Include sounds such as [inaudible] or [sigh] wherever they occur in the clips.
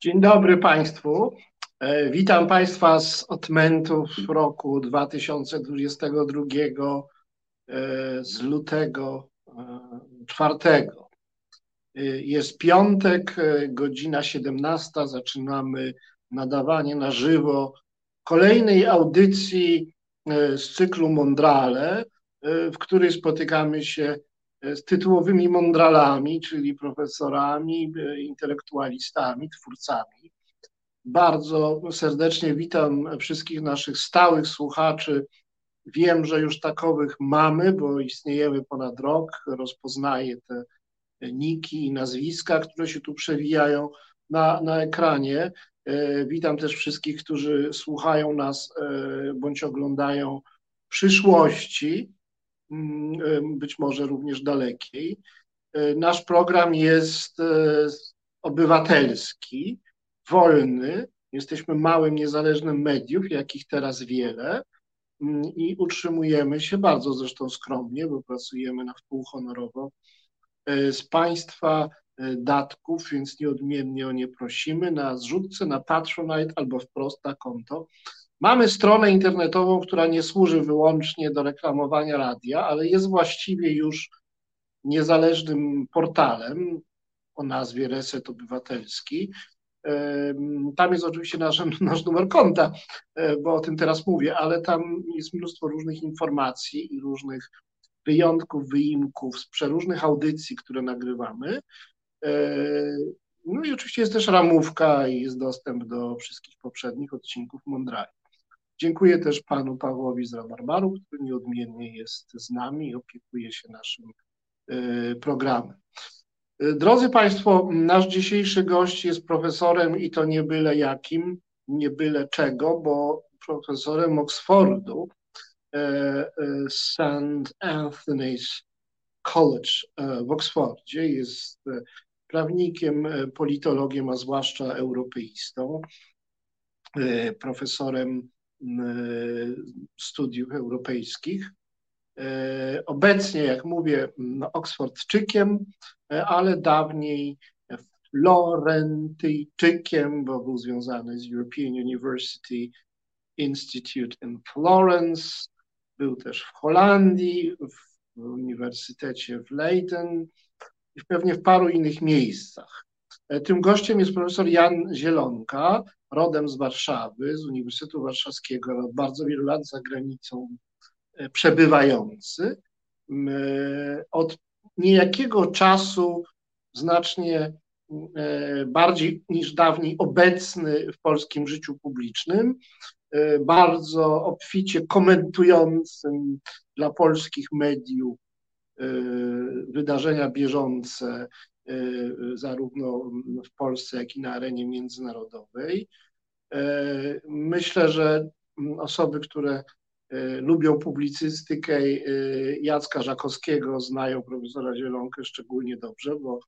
Dzień dobry Państwu. E, witam Państwa z odmentów roku 2022 e, z lutego e, czwartego. Jest piątek, godzina 17. Zaczynamy nadawanie na żywo kolejnej audycji z cyklu Mondrale, w której spotykamy się z tytułowymi mądralami, czyli profesorami, intelektualistami, twórcami. Bardzo serdecznie witam wszystkich naszych stałych słuchaczy. Wiem, że już takowych mamy, bo istniejemy ponad rok. Rozpoznaję te niki i nazwiska, które się tu przewijają na, na ekranie. E, witam też wszystkich, którzy słuchają nas e, bądź oglądają w przyszłości. Mm, być może również dalekiej. E, nasz program jest e, obywatelski, wolny. Jesteśmy małym, niezależnym mediów, jakich teraz wiele mm, i utrzymujemy się bardzo zresztą skromnie, bo pracujemy na wpół honorowo e, z Państwa datków, więc nieodmiennie o nie prosimy na zrzutce, na Patronite albo wprost na konto Mamy stronę internetową, która nie służy wyłącznie do reklamowania radia, ale jest właściwie już niezależnym portalem o nazwie Reset Obywatelski. Tam jest oczywiście nasz, [laughs] nasz numer konta, e, bo o tym teraz mówię, ale tam jest mnóstwo różnych informacji i różnych wyjątków, wyimków z przeróżnych audycji, które nagrywamy. E, no i oczywiście jest też ramówka i jest dostęp do wszystkich poprzednich odcinków Mondrali. Dziękuję też panu Pawłowi z Rabarbaru, który nieodmiennie jest z nami i opiekuje się naszym e, programem. E, drodzy Państwo, nasz dzisiejszy gość jest profesorem i to nie byle jakim, nie byle czego, bo profesorem Oxfordu, e, St. Anthony's College w Oksfordzie. Jest prawnikiem, politologiem, a zwłaszcza europeistą, profesorem studiów europejskich. E, obecnie, jak mówię, no, Oksfordczykiem, e, ale dawniej Florentyjczykiem, bo był związany z European University Institute in Florence. Był też w Holandii, w Uniwersytecie w Leiden i pewnie w paru innych miejscach. E, tym gościem jest profesor Jan Zielonka, rodem z Warszawy, z Uniwersytetu Warszawskiego, od bardzo wielu lat za granicą e, przebywający. E, od niejakiego czasu znacznie bardziej niż dawniej obecny w polskim życiu publicznym, bardzo obficie komentującym dla polskich mediów wydarzenia bieżące zarówno w Polsce, jak i na arenie międzynarodowej. Y, myślę, że osoby, które y, lubią publicystykę Jacka Żakowskiego, znają profesora Zielonkę szczególnie dobrze, bo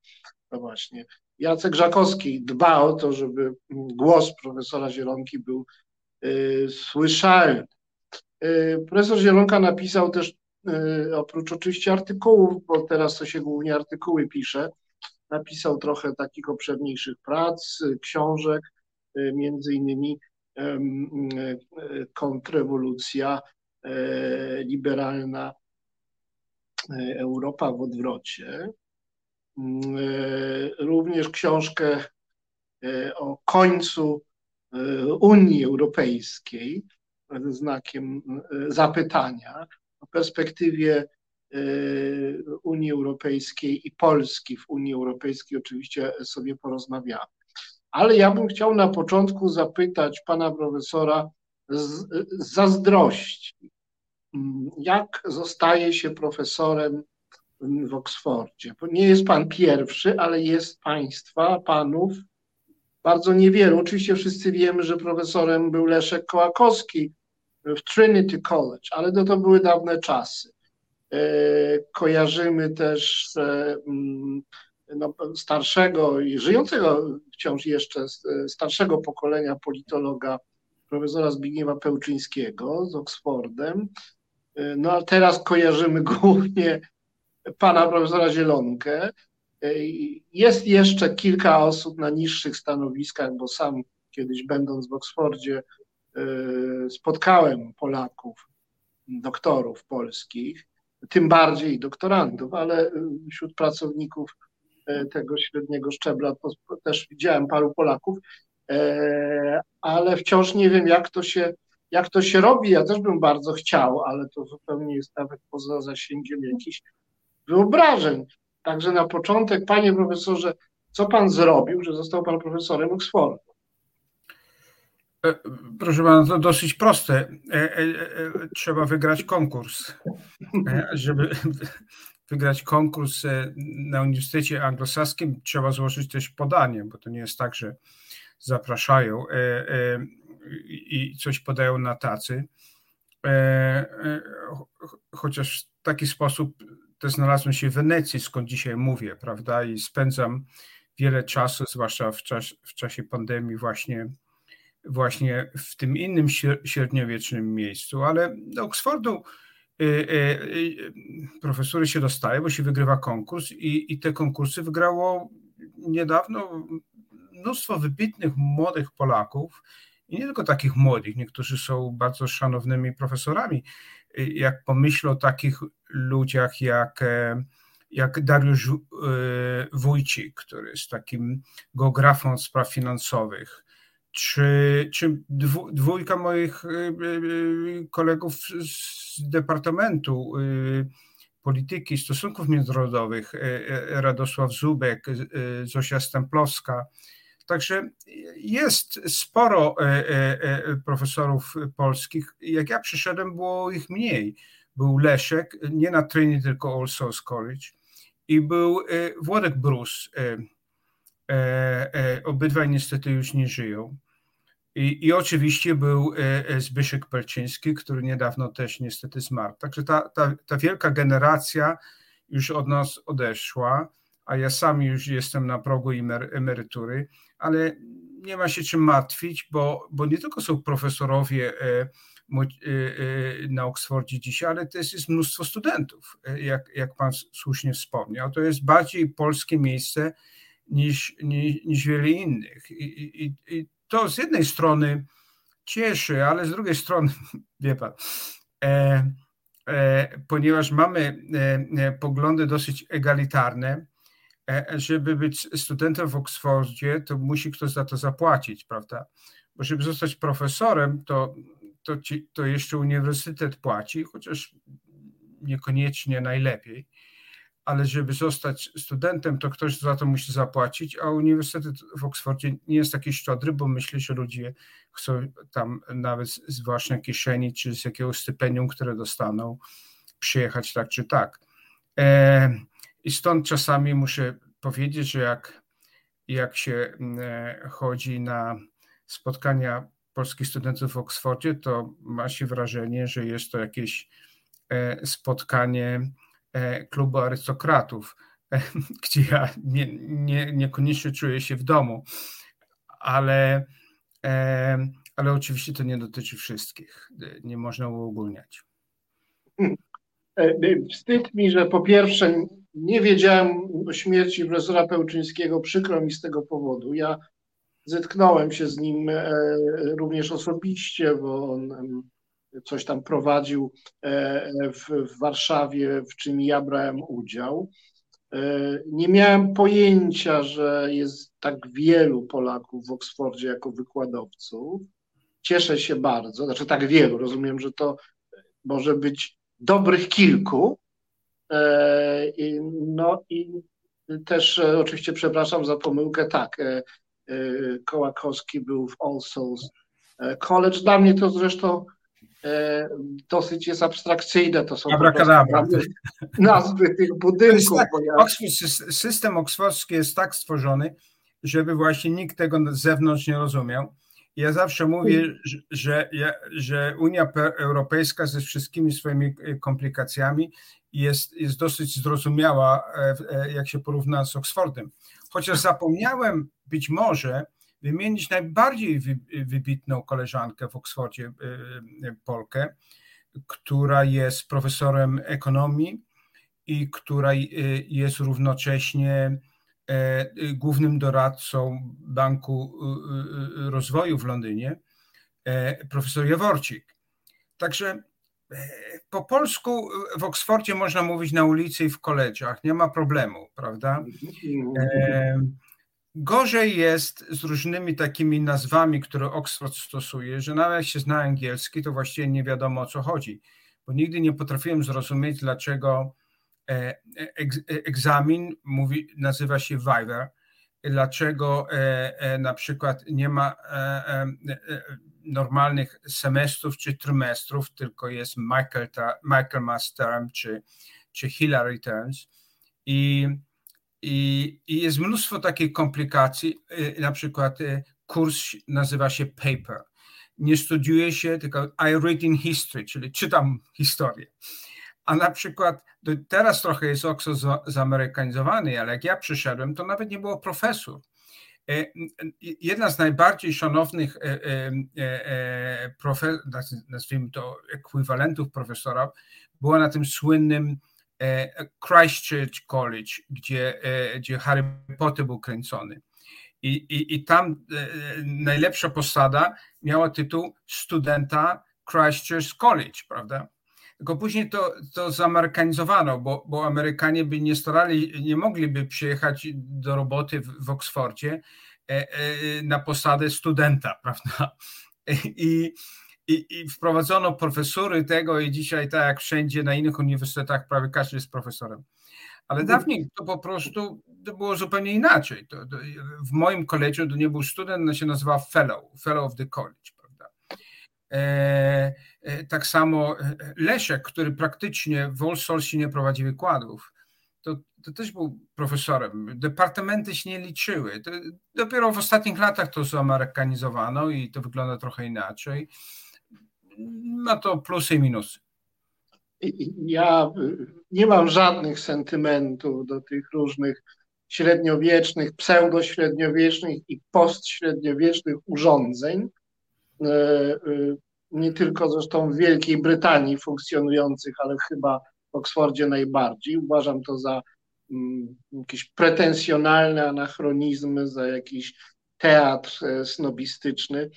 to właśnie Jacek Żakowski dba o to, żeby głos profesora Zielonki był słyszalny. Profesor Zielonka napisał też oprócz oczywiście artykułów, bo teraz to się głównie artykuły pisze, napisał trochę takich obszerniejszych prac, książek, y, między innymi y, kontrrewolucja e, liberalna e, Europa w odwrocie. Mm, e, również książkę o końcu Unii Europejskiej ze znakiem zapytania o perspektywie Y, Unii Europejskiej i Polski w Unii Europejskiej oczywiście sobie porozmawiamy. Ale ja bym chciał na początku zapytać pana profesora z, z zazdrości, jak zostaje się profesorem w Oksfordzie? Bo nie jest pan pierwszy, ale jest państwa, panów bardzo niewielu. Oczywiście wszyscy wiemy, że profesorem był Leszek Kołakowski w Trinity College, ale to, to były dawne czasy. E, kojarzymy też mm, no, starszego i żyjącego wciąż jeszcze starszego pokolenia politologa profesora Zbigniewa Pełczyńskiego z Oksfordem. E, no a teraz kojarzymy [laughs] głównie pana profesora Zielonkę. Jest jeszcze kilka osób na niższych stanowiskach, bo sam kiedyś będąc w Oksfordzie spotkałem Polaków, doktorów polskich, tym bardziej doktorantów, ale wśród pracowników tego średniego szczebla też widziałem paru Polaków, ale wciąż nie wiem, jak to się jak to się robi, ja też bym bardzo chciał, ale to zupełnie jest nawet poza zasięgiem jakichś wyobrażeń. Także na początek, panie profesorze, co pan zrobił, że został pan profesorem Oxfordu? E, proszę pana, to dosyć proste. E, e, trzeba wygrać konkurs. Żeby [laughs] wygrać konkurs na Uniwersytecie Anglosaskim, trzeba złożyć też podanie, bo to nie jest tak, że zapraszają i coś podają na tacy. Chociaż w taki sposób też znalazłem się w Wenecji, skąd dzisiaj mówię, prawda, i spędzam wiele czasu, zwłaszcza w, czas, w czasie pandemii, właśnie, właśnie w tym innym średniowiecznym miejscu, ale do Oksfordu e, profesory się dostaje, bo się wygrywa konkurs i, i te konkursy wygrało niedawno mnóstwo wybitnych młodych Polaków, i nie tylko takich młodych, niektórzy są bardzo szanownymi profesorami. Jak pomyślę o takich ludziach jak, e, jak Dariusz Wójcik, który jest takim geografą spraw finansowych, czy, czy dwójka moich e, kolegów z Departamentu Polityki i Stosunków Międzynarodowych, Radosław Zubek, Zosia Stemplowska, Także jest sporo profesorów polskich. Jak ja przyszedłem, było ich mniej. Był Leszek, nie na Trinity, tylko All Souls College i był Włodek Brus. Obydwaj niestety już nie żyją. I, I, oczywiście był Zbyszek Pelczyński, który niedawno też niestety zmarł. Także ta, ta, ta wielka generacja już od nas odeszła, a ja sam już jestem na progu emerytury ale nie ma się czym martwić, bo, bo nie tylko są profesorowie e, e, e, na Oksfordzie dzisiaj, ale też jest mnóstwo studentów, jak, jak pan słusznie wspomniał. To jest bardziej polskie miejsce niż, niż, niż innych. I, i, I, to z jednej strony cieszy, ale z drugiej strony, [laughs] wie pan, e, e, ponieważ mamy e, poglądy dosyć egalitarne, E, żeby być studentem w Oksfordzie, to musi ktoś za to zapłacić, prawda? Bo żeby zostać profesorem, to, to, ci, to jeszcze uniwersytet płaci, chociaż niekoniecznie najlepiej, ale żeby zostać studentem, to ktoś za to musi zapłacić, a uniwersytet w Oksfordzie nie jest taki szczodry, bo myślę, że ludzie chcą tam nawet z własnej kieszeni, czy z jakiegoś stypendium, które dostaną, przyjechać tak czy tak. E, i stąd czasami muszę powiedzieć, że jak, jak się mm, e, chodzi na spotkania polskich studentów w Oksfordzie, to ma się wrażenie, że jest to jakieś e, spotkanie klubu arystokratów, [laughs] gdzie ja nie, nie, niekoniecznie czuję się w domu, ale, ale oczywiście to nie dotyczy wszystkich. Nie można uogólniać. Wstyd mi, że po pierwsze nie wiedziałem o śmierci profesora Pełczyńskiego, przykro mi z tego powodu. Ja zetknąłem się z nim e, również osobiście, bo on coś tam prowadził e, w, Warszawie, w czym ja brałem udział. E, nie miałem pojęcia, że jest tak wielu Polaków w Oksfordzie jako wykładowców. Cieszę się bardzo, znaczy tak wielu, rozumiem, że to może być dobrych kilku, E, no i też oczywiście przepraszam za pomyłkę, tak, Kołakowski był w All Souls College. Dla mnie to zresztą dosyć jest abstrakcyjne. To są nazwy, nazwy tych budynków. Tak, ja... system oksfordzki jest tak stworzony, żeby właśnie nikt tego z zewnątrz nie rozumiał. Ja zawsze mówię, że, że Unia Europejska ze wszystkimi swoimi komplikacjami jest, jest dosyć zrozumiała, e, e, jak się porówna z Oxfordem. Chociaż zapomniałem być może wymienić najbardziej wybitną koleżankę w Oksfordzie, e, Polkę, która jest profesorem ekonomii i która jest równocześnie głównym doradcą Banku Rozwoju w Londynie, profesor Jaworcik. Także po polsku w Oksfordzie można mówić na ulicy i w koledziach, nie ma problemu, prawda? Gorzej jest z różnymi takimi nazwami, które Oxford stosuje, że nawet jak się zna angielski, to właściwie nie wiadomo o co chodzi, bo nigdy nie potrafiłem zrozumieć, dlaczego e, e, egzamin mówi, nazywa się Viva, dlaczego e, na przykład nie ma normalnych semestrów czy trymestrów, tylko jest Michael, Michael Term czy, czy Hillary Terms. I i, I, jest mnóstwo takich komplikacji, y, na przykład y, kurs nazywa się paper. Nie studiuje się, tylko I read in history, czyli czytam historię. A na przykład teraz trochę jest Oxford zamerykanizowany, ale jak ja przyszedłem, to nawet nie było profesor. Y, jedna z najbardziej szanownych, nazwijmy to ekwiwalentów profesora, była na tym słynnym Christchurch College, gdzie, e, gdzie Harry Potter był kręcony. I, i, I tam e, najlepsza posada miała tytuł studenta Christchurch College, prawda? Tylko później to, to zamerykanizowano, bo, bo Amerykanie by nie starali, nie mogliby przyjechać do roboty w, w Oksfordzie na posadę studenta, [laughs] prawda? I, i, i wprowadzono profesury tego i dzisiaj tak jak wszędzie na innych uniwersytetach prawie każdy jest profesorem. Ale mhm. dawniej to po prostu to było zupełnie inaczej. To, to w moim koledżu to nie był student, on się nazywał fellow, fellow of the college. Prawda? E, e, tak samo e, Leszek, który praktycznie w Source nie prowadzi wykładów, to, to, też był profesorem. Departamenty się nie liczyły. Dopiero w ostatnich latach to zamerykanizowano i to wygląda trochę inaczej ma to plusy i minusy. Ja nie mam żadnych sentymentów do tych różnych średniowiecznych, pseudośredniowiecznych i postśredniowiecznych urządzeń. E, e, nie tylko zresztą w Wielkiej Brytanii funkcjonujących, ale chyba w Oksfordzie najbardziej. Uważam to za mm, jakieś pretensjonalne anachronizmy, za jakiś teatr e, snobistyczny,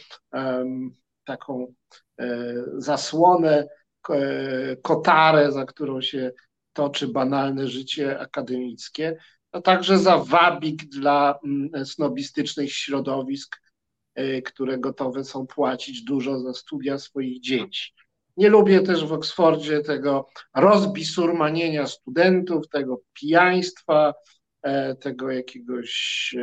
taką E, zasłonę, e, kotarę, za którą się toczy banalne życie akademickie, a także za wabik dla mm, snobistycznych środowisk, e, które gotowe są płacić dużo za studia swoich dzieci. Nie lubię też w Oksfordzie tego rozbisurmanienia studentów, tego pijaństwa, tego jakiegoś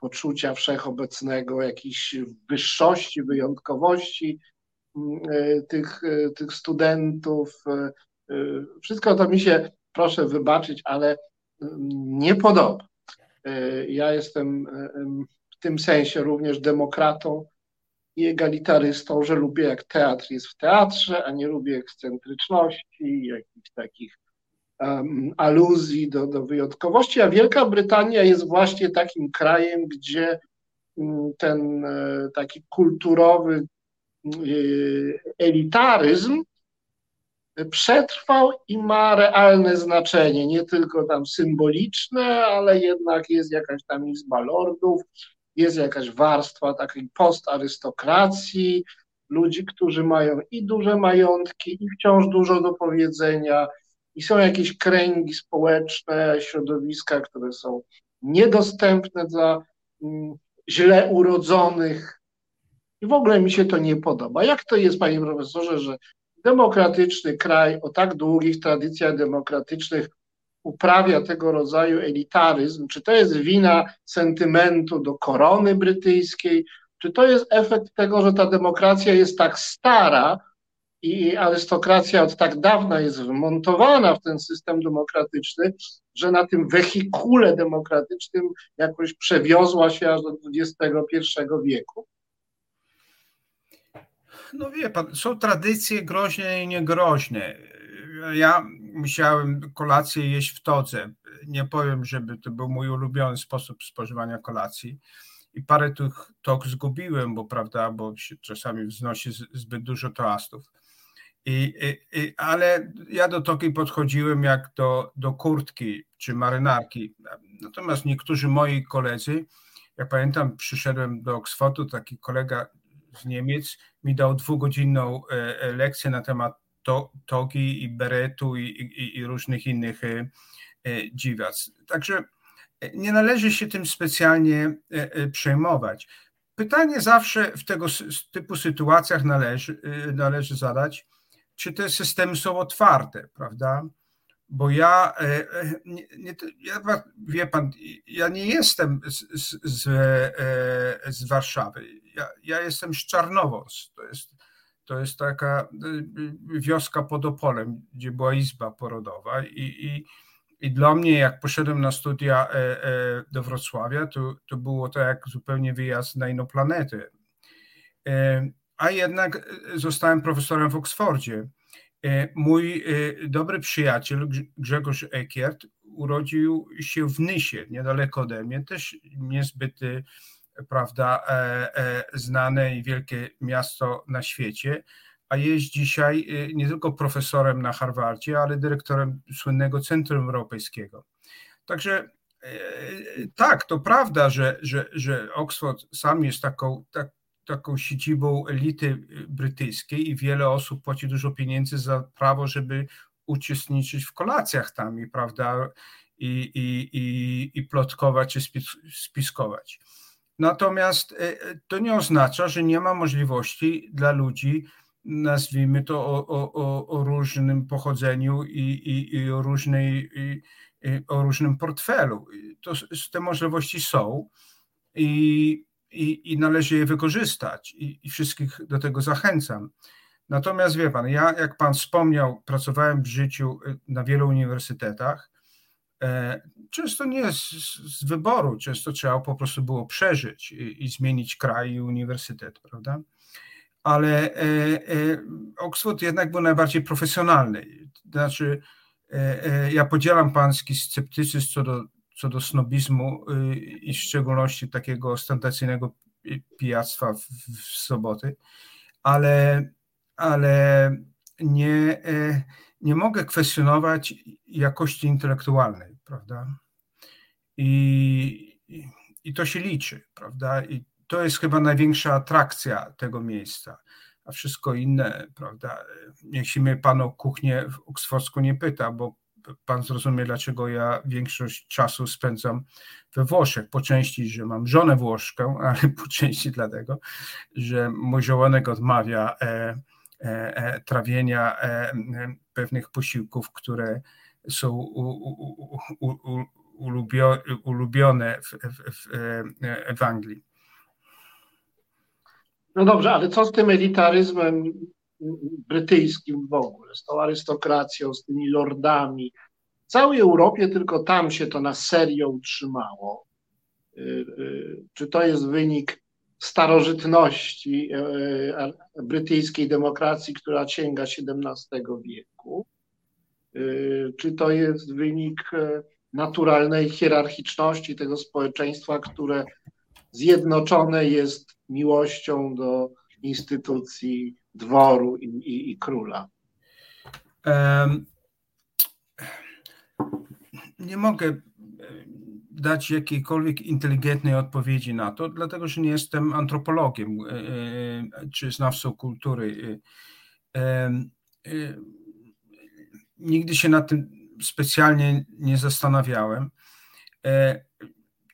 poczucia wszechobecnego, jakiejś wyższości, wyjątkowości mm, e, tych, e, tych studentów. E, wszystko to mi się, proszę wybaczyć, ale mm, nie podoba. Ja jestem w tym sensie również demokratą i egalitarystą, że lubię jak teatr jest w teatrze, a nie lubię ekscentryczności, jakichś takich aluzji do, do wyjątkowości, a Wielka Brytania jest właśnie takim krajem, gdzie mm, ten e, taki kulturowy e, elitaryzm przetrwał i ma realne znaczenie, nie tylko tam symboliczne, ale jednak jest jakaś tam izba lordów, jest jakaś warstwa takiej postarystokracji, ludzi, którzy mają i duże majątki, i wciąż dużo do powiedzenia, i są jakieś kręgi społeczne, środowiska, które są niedostępne dla mm, źle urodzonych. I w ogóle mi się to nie podoba. Jak to jest, panie profesorze, że demokratyczny kraj o tak długich tradycjach demokratycznych uprawia tego rodzaju elitaryzm? Czy to jest wina sentymentu do korony brytyjskiej? Czy to jest efekt tego, że ta demokracja jest tak stara, i arystokracja od tak dawna jest wmontowana w ten system demokratyczny, że na tym wehikule demokratycznym jakoś przewiozła się aż do XXI wieku? No wie pan, są tradycje groźne i niegroźne. Ja musiałem kolację jeść w todze. Nie powiem, żeby to był mój ulubiony sposób spożywania kolacji. I parę tych tok zgubiłem, bo prawda, bo się czasami wznosi zbyt dużo toastów I, i, ale ja do toki podchodziłem jak do, do kurtki czy marynarki. Natomiast niektórzy moi koledzy, ja pamiętam, przyszedłem do Oxfordu, taki kolega z Niemiec mi dał dwugodzinną e, e, lekcję na temat to, togi i beretu i, i, i różnych innych e, dziwac. Także nie należy się tym specjalnie przejmować. Pytanie zawsze w tego typu sytuacjach należy, należy zadać, czy te systemy są otwarte, prawda? Bo ja, nie, nie, ja, wie pan, ja nie jestem z, z, z, z Warszawy. Ja, ja, jestem z Czarnowoz. To jest, to jest taka wioska pod Opolem, gdzie była izba porodowa i, i i dla mnie, jak poszedłem na studia e, e, do Wrocławia, to, to było to jak zupełnie wyjazd na inną planetę. E, a jednak zostałem profesorem w Oksfordzie. Mój dobry przyjaciel Grzegorz Ekiert urodził się w Nysie, niedaleko ode mnie, też niezbyt prawda, znane i wielkie miasto na świecie a jest dzisiaj nie tylko profesorem na Harvardzie, ale dyrektorem słynnego Centrum Europejskiego. Także tak, to prawda, że, że, że Oxford sam jest taką, tak, taką siedzibą elity brytyjskiej i wiele osób płaci dużo pieniędzy za prawo, żeby uczestniczyć w kolacjach tam i prawda, i, i, i, i plotkować czy spiskować. Natomiast y, to nie oznacza, że nie ma możliwości dla ludzi nazwijmy to, o, o, o różnym pochodzeniu i, i, i o, różnej, i, o różnym portfelu. To, te możliwości są i, i, i należy je wykorzystać i, i wszystkich do tego zachęcam. Natomiast wie pan, ja, jak pan wspomniał, pracowałem w życiu y, na wielu uniwersytetach. E, często nie z, z wyboru, często trzeba po prostu było przeżyć i, i zmienić kraj i uniwersytet, prawda? ale e, e, Oxford jednak był najbardziej profesjonalny. Znaczy, e, ja podzielam pański sceptycyzm co do, co do snobizmu i w szczególności takiego ostentacyjnego pijactwa w, w soboty, ale, ale nie, nie mogę kwestionować jakości intelektualnej, prawda? I, i to się liczy, prawda? I to jest chyba największa atrakcja tego miejsca. A wszystko inne, prawda? Niech się mnie pan o kuchnię w Oksfordzku nie pyta, bo pan zrozumie, dlaczego ja większość czasu spędzam we Włoszech. Po części, że mam żonę Włoszkę, [laughs] ale po części dlatego, że mój żołonek odmawia e, e, e, trawienia e, pewnych posiłków, które są u, u, u, ulubione w, w, w, e, w Anglii. No dobrze, ale co z tym elitaryzmem brytyjskim w ogóle, z tą arystokracją, z tymi lordami? W całej Europie tylko tam się to na serio utrzymało. Y, y, czy to jest wynik starożytności y, brytyjskiej demokracji, która sięga XVII wieku? Czy to jest wynik naturalnej hierarchiczności tego społeczeństwa, które zjednoczone jest miłością do instytucji dworu i, i, i króla? Um, nie mogę dać jakiejkolwiek inteligentnej odpowiedzi na to, dlatego że nie jestem antropologiem e, e, czy znawcą kultury. E, nigdy się nad tym specjalnie nie zastanawiałem.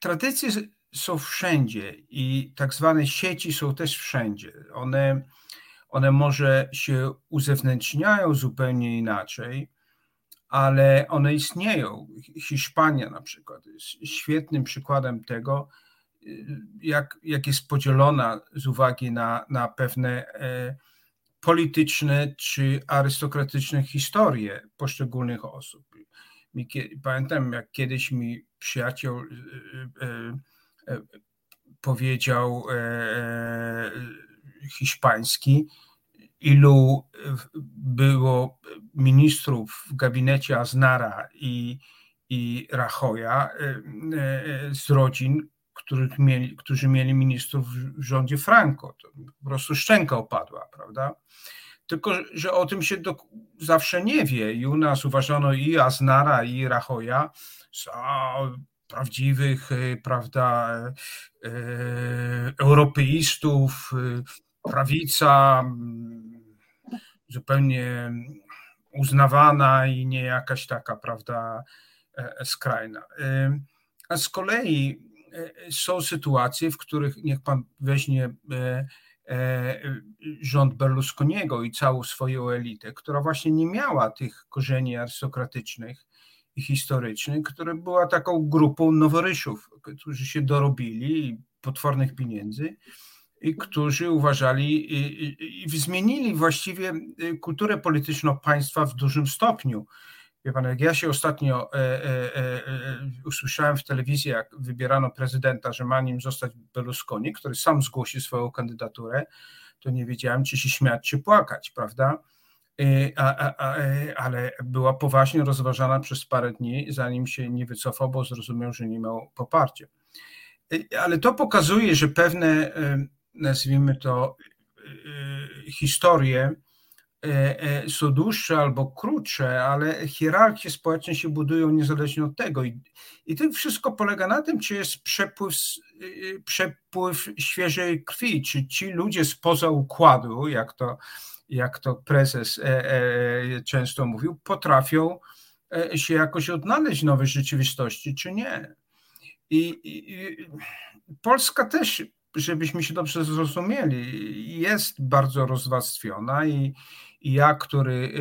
Tradycje są wszędzie i tak zwane sieci są też wszędzie. One, one może się uzewnętrzniają zupełnie inaczej, ale one istnieją. Hiszpania na przykład jest świetnym przykładem tego, jak, jak jest podzielona z uwagi na, na pewne e, polityczne czy arystokratyczne historie poszczególnych osób. Pamiętam, jak kiedyś mi przyjaciel e, e, powiedział e, e, hiszpański, ilu było ministrów w gabinecie Aznara i, i Rachoja e, z rodzin, których mieli, którzy mieli ministrów w rządzie Franco. To po prostu szczęka opadła, prawda? tylko że o tym się do, zawsze nie wie. I u nas uważano i Aznara, i Rachoja za prawdziwych, prawda, europeistów, prawica zupełnie uznawana i nie jakaś taka, prawda, e, skrajna. E, a z kolei e, są sytuacje, w których niech pan weźmie rząd Berlusconiego i całą swoją elitę, która właśnie nie miała tych korzeni arystokratycznych i historycznych, która była taką grupą noworyszów, którzy się dorobili potwornych pieniędzy i którzy uważali i, i zmienili właściwie y, kulturę polityczną państwa w dużym stopniu. Wie pan, jak ja się ostatnio e, e, e, e, usłyszałem w telewizji, jak wybierano prezydenta, że ma nim zostać Berlusconi, który sam zgłosił swoją kandydaturę, to nie wiedziałem, czy się śmiać, czy płakać, prawda? E, a, a, e, ale była poważnie rozważana przez parę dni, zanim się nie wycofał, bo zrozumiał, że nie miał poparcia. Ale to pokazuje, że pewne nazwijmy to, y, y, historie są dłuższe albo krótsze, ale hierarchie społeczne się budują niezależnie od tego. I, i to wszystko polega na tym, czy jest przepływ, y, przepływ świeżej krwi, czy ci ludzie spoza układu, jak to, jak to prezes e, często mówił, potrafią się jakoś odnaleźć w nowej rzeczywistości, czy nie. I, i Polska też żebyśmy się dobrze zrozumieli, jest bardzo rozwarstwiona i, i ja, który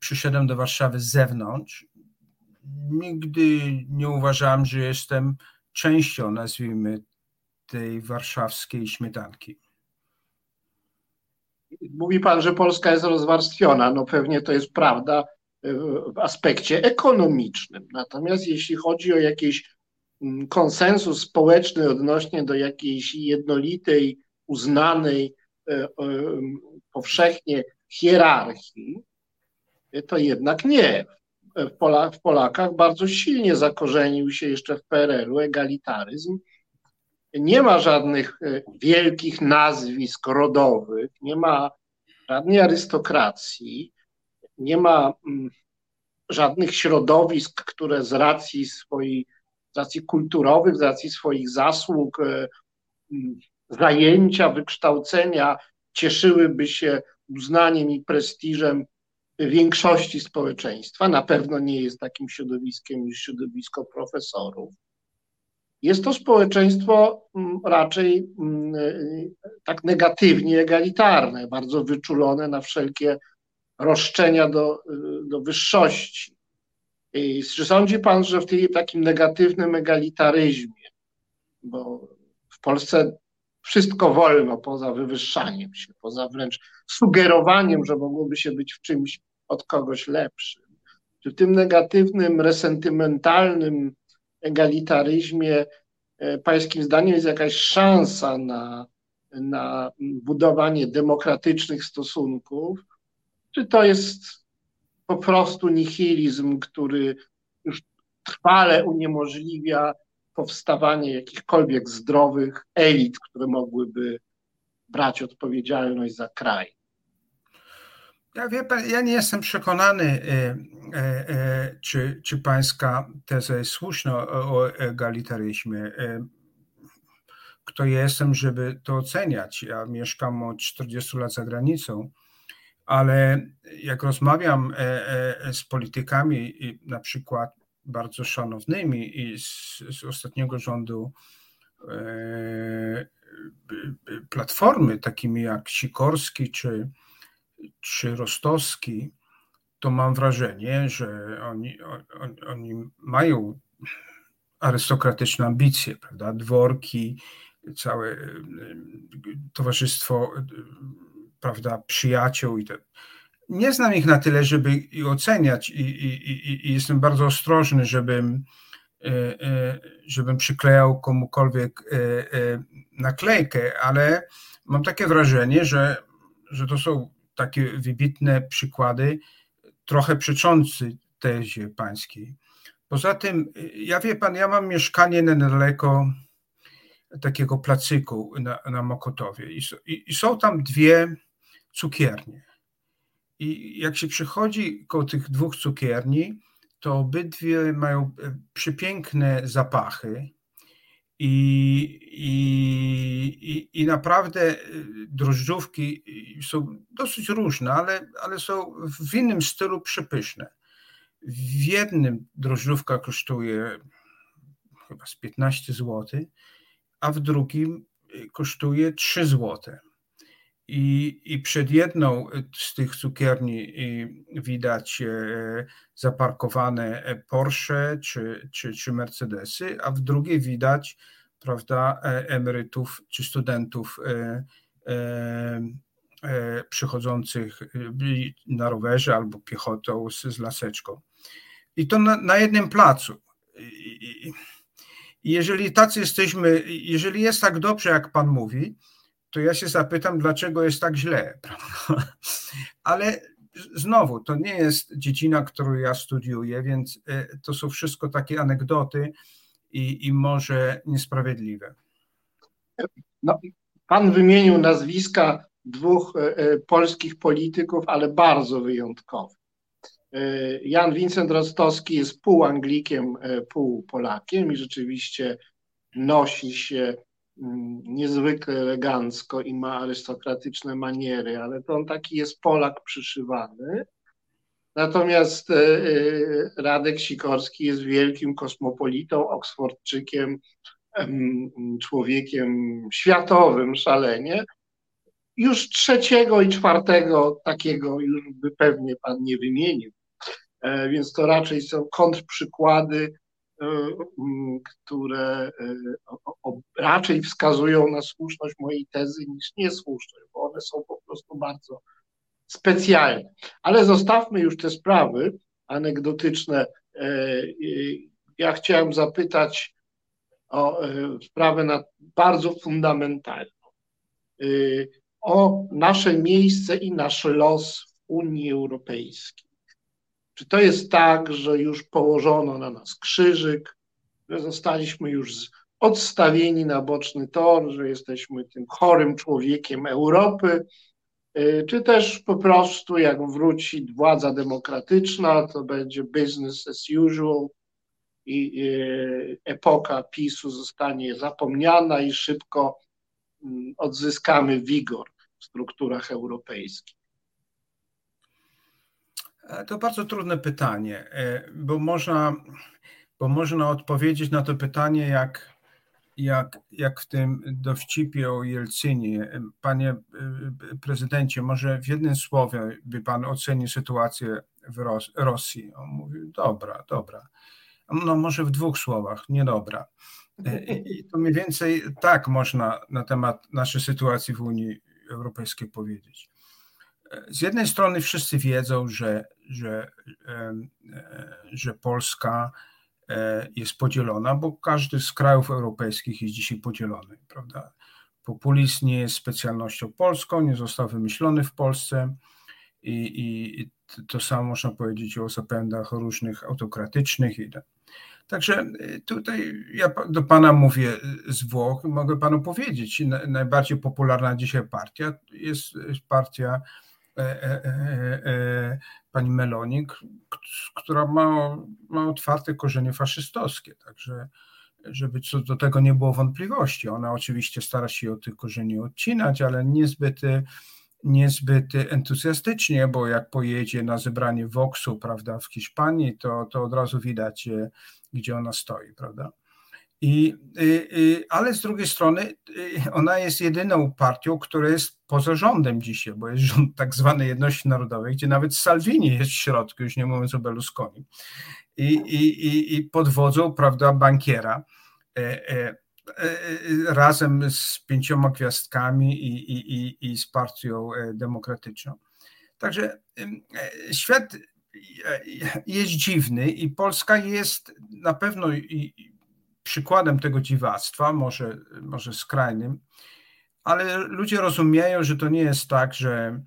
przyszedłem do Warszawy z zewnątrz, nigdy nie uważałem, że jestem częścią, nazwijmy, tej warszawskiej śmietanki. Mówi pan, że Polska jest rozwarstwiona. No pewnie to jest prawda w aspekcie ekonomicznym. Natomiast jeśli chodzi o jakieś Mm, konsensus społeczny odnośnie do jakiejś jednolitej, uznanej e, e, powszechnie hierarchii, to jednak nie. W Polakach bardzo silnie zakorzenił się jeszcze w PRL-u egalitaryzm. Nie ma żadnych e, wielkich nazwisk rodowych, nie ma żadnej arystokracji, nie ma mm, żadnych środowisk, które z racji swojej z racji kulturowych, z racji swoich zasług, e, zajęcia, wykształcenia cieszyłyby się uznaniem i prestiżem większości społeczeństwa. Na pewno nie jest takim środowiskiem niż środowisko profesorów. Jest to społeczeństwo raczej tak negatywnie egalitarne, bardzo wyczulone na wszelkie roszczenia do, do wyższości. Czy sądzi pan, że w tej takim negatywnym egalitaryzmie, bo w Polsce wszystko wolno poza wywyższaniem się, poza wręcz sugerowaniem, że mogłoby się być w czymś od kogoś lepszym, czy w tym negatywnym, resentymentalnym egalitaryzmie e, pańskim zdaniem jest jakaś szansa na, na budowanie demokratycznych stosunków, czy to jest po prostu nihilizm, który już trwale uniemożliwia powstawanie jakichkolwiek zdrowych elit, które mogłyby brać odpowiedzialność za kraj. Ja, wie pan, ja nie jestem przekonany, e, e, e, czy, czy pańska teza jest słuszna o egalitaryzmie. Kto jestem, żeby to oceniać? Ja mieszkam od 40 lat za granicą ale jak rozmawiam e, e, z politykami, na przykład bardzo szanownymi i z, z ostatniego rządu e, Platformy, takimi jak Sikorski czy, czy Rostowski, to mam wrażenie, że oni, on, oni mają arystokratyczne ambicje, prawda? Dworki, całe towarzystwo prawda, przyjaciół i tak. Nie znam ich na tyle, żeby ich oceniać i, i, i jestem bardzo ostrożny, żebym, e, żebym przyklejał komukolwiek naklejkę, ale mam takie wrażenie, że, że to są takie wybitne przykłady, trochę przeczący tezie pańskiej. Poza tym, ja wie pan, ja mam mieszkanie niedaleko takiego placyku na, na Mokotowie i, i, i są tam dwie cukiernie. I jak się przychodzi koło tych dwóch cukierni, to obydwie mają e, przepiękne zapachy i, i, i naprawdę e, drożdżówki są dosyć różne, ale, ale są w innym stylu przepyszne. W jednym drożdżówka kosztuje chyba z 15 zł, a w drugim e, kosztuje 3 zł. I, I przed jedną z tych cukierni widać e, zaparkowane e, Porsche czy, czy, czy Mercedesy, a w drugiej widać prawda, e, emerytów czy studentów przychodzących na rowerze albo piechotą z, z laseczką. I to na, na jednym placu. I, I jeżeli tacy jesteśmy, jeżeli jest tak dobrze, jak Pan mówi, to ja się zapytam, dlaczego jest tak źle. [laughs] Ale znowu, to nie jest dziedzina, którą ja studiuję, więc e, to są wszystko takie anegdoty i, i może niesprawiedliwe. No, pan wymienił nazwiska dwóch e, e, polskich polityków, ale bardzo wyjątkowych. Jan Wincent Rostowski jest pół Anglikiem, pół Polakiem i rzeczywiście nosi się niezwykle elegancko i ma arystokratyczne maniery, ale to on taki jest Polak przyszywany. Natomiast e, e, Radek Sikorski jest wielkim kosmopolitą, oksfordczykiem, człowiekiem światowym szalenie. Już trzeciego i czwartego takiego już by pewnie pan nie wymienił. E, więc to raczej są kontrprzykłady które e, raczej wskazują na słuszność mojej tezy niż niesłuszność, bo one są po prostu bardzo specjalne. Ale zostawmy już te sprawy anegdotyczne. E, ja chciałem zapytać o sprawę bardzo fundamentalną. O nasze miejsce i nasz los w Unii Europejskiej. Czy to jest tak, że już położono na nas krzyżyk, że zostaliśmy już odstawieni na boczny tor, że jesteśmy tym chorym człowiekiem Europy, y, czy też po prostu jak wróci władza demokratyczna, to będzie business as usual i y, epoka PiSu zostanie zapomniana i szybko mm, odzyskamy wigor w strukturach europejskich. E, to bardzo trudne pytanie, e, bo można, bo można odpowiedzieć na to pytanie jak, jak, jak w tym dowcipie o Jelcynie. Panie e, prezydencie, może w jednym słowie by pan ocenił sytuację w Ros Rosji? On mówi, dobra, dobra. No może w dwóch słowach, niedobra. I to mniej więcej tak można na temat naszej sytuacji w Unii Europejskiej powiedzieć z jednej strony wszyscy wiedzą, że, że, e, że Polska e, jest podzielona, bo każdy z krajów europejskich jest dzisiaj podzielony, prawda? Populizm nie jest specjalnością polską, nie został wymyślony w Polsce i, i to samo można powiedzieć o zapędach różnych autokratycznych. Także e, tutaj ja do Pana mówię z Włoch, mogę Panu powiedzieć, najbardziej popularna dzisiaj partia jest partia E, e, e, pani Melonik, która ma, ma otwarte korzenie faszystowskie, także żeby co do tego nie było wątpliwości. Ona oczywiście stara się od tych korzeni odcinać, ale niezbyt, niezbyt entuzjastycznie, bo jak pojedzie na zebranie Voxu, prawda, w Hiszpanii, to, to od razu widać, gdzie ona stoi, prawda. I, y, y, ale z drugiej strony y, ona jest jedyną partią, która jest poza rządem dzisiaj, bo jest rząd tak zwanej jedności narodowej, gdzie nawet Salvini jest w środku, już nie mówiąc o Berlusconi. I, i, i pod wodzą, prawda, bankiera e, e, e, razem z pięcioma gwiazdkami i, i, i z partią demokratyczną. Także świat jest dziwny i Polska jest na pewno przykładem tego dziwactwa, może, może skrajnym, ale ludzie rozumieją, że to nie jest tak, że,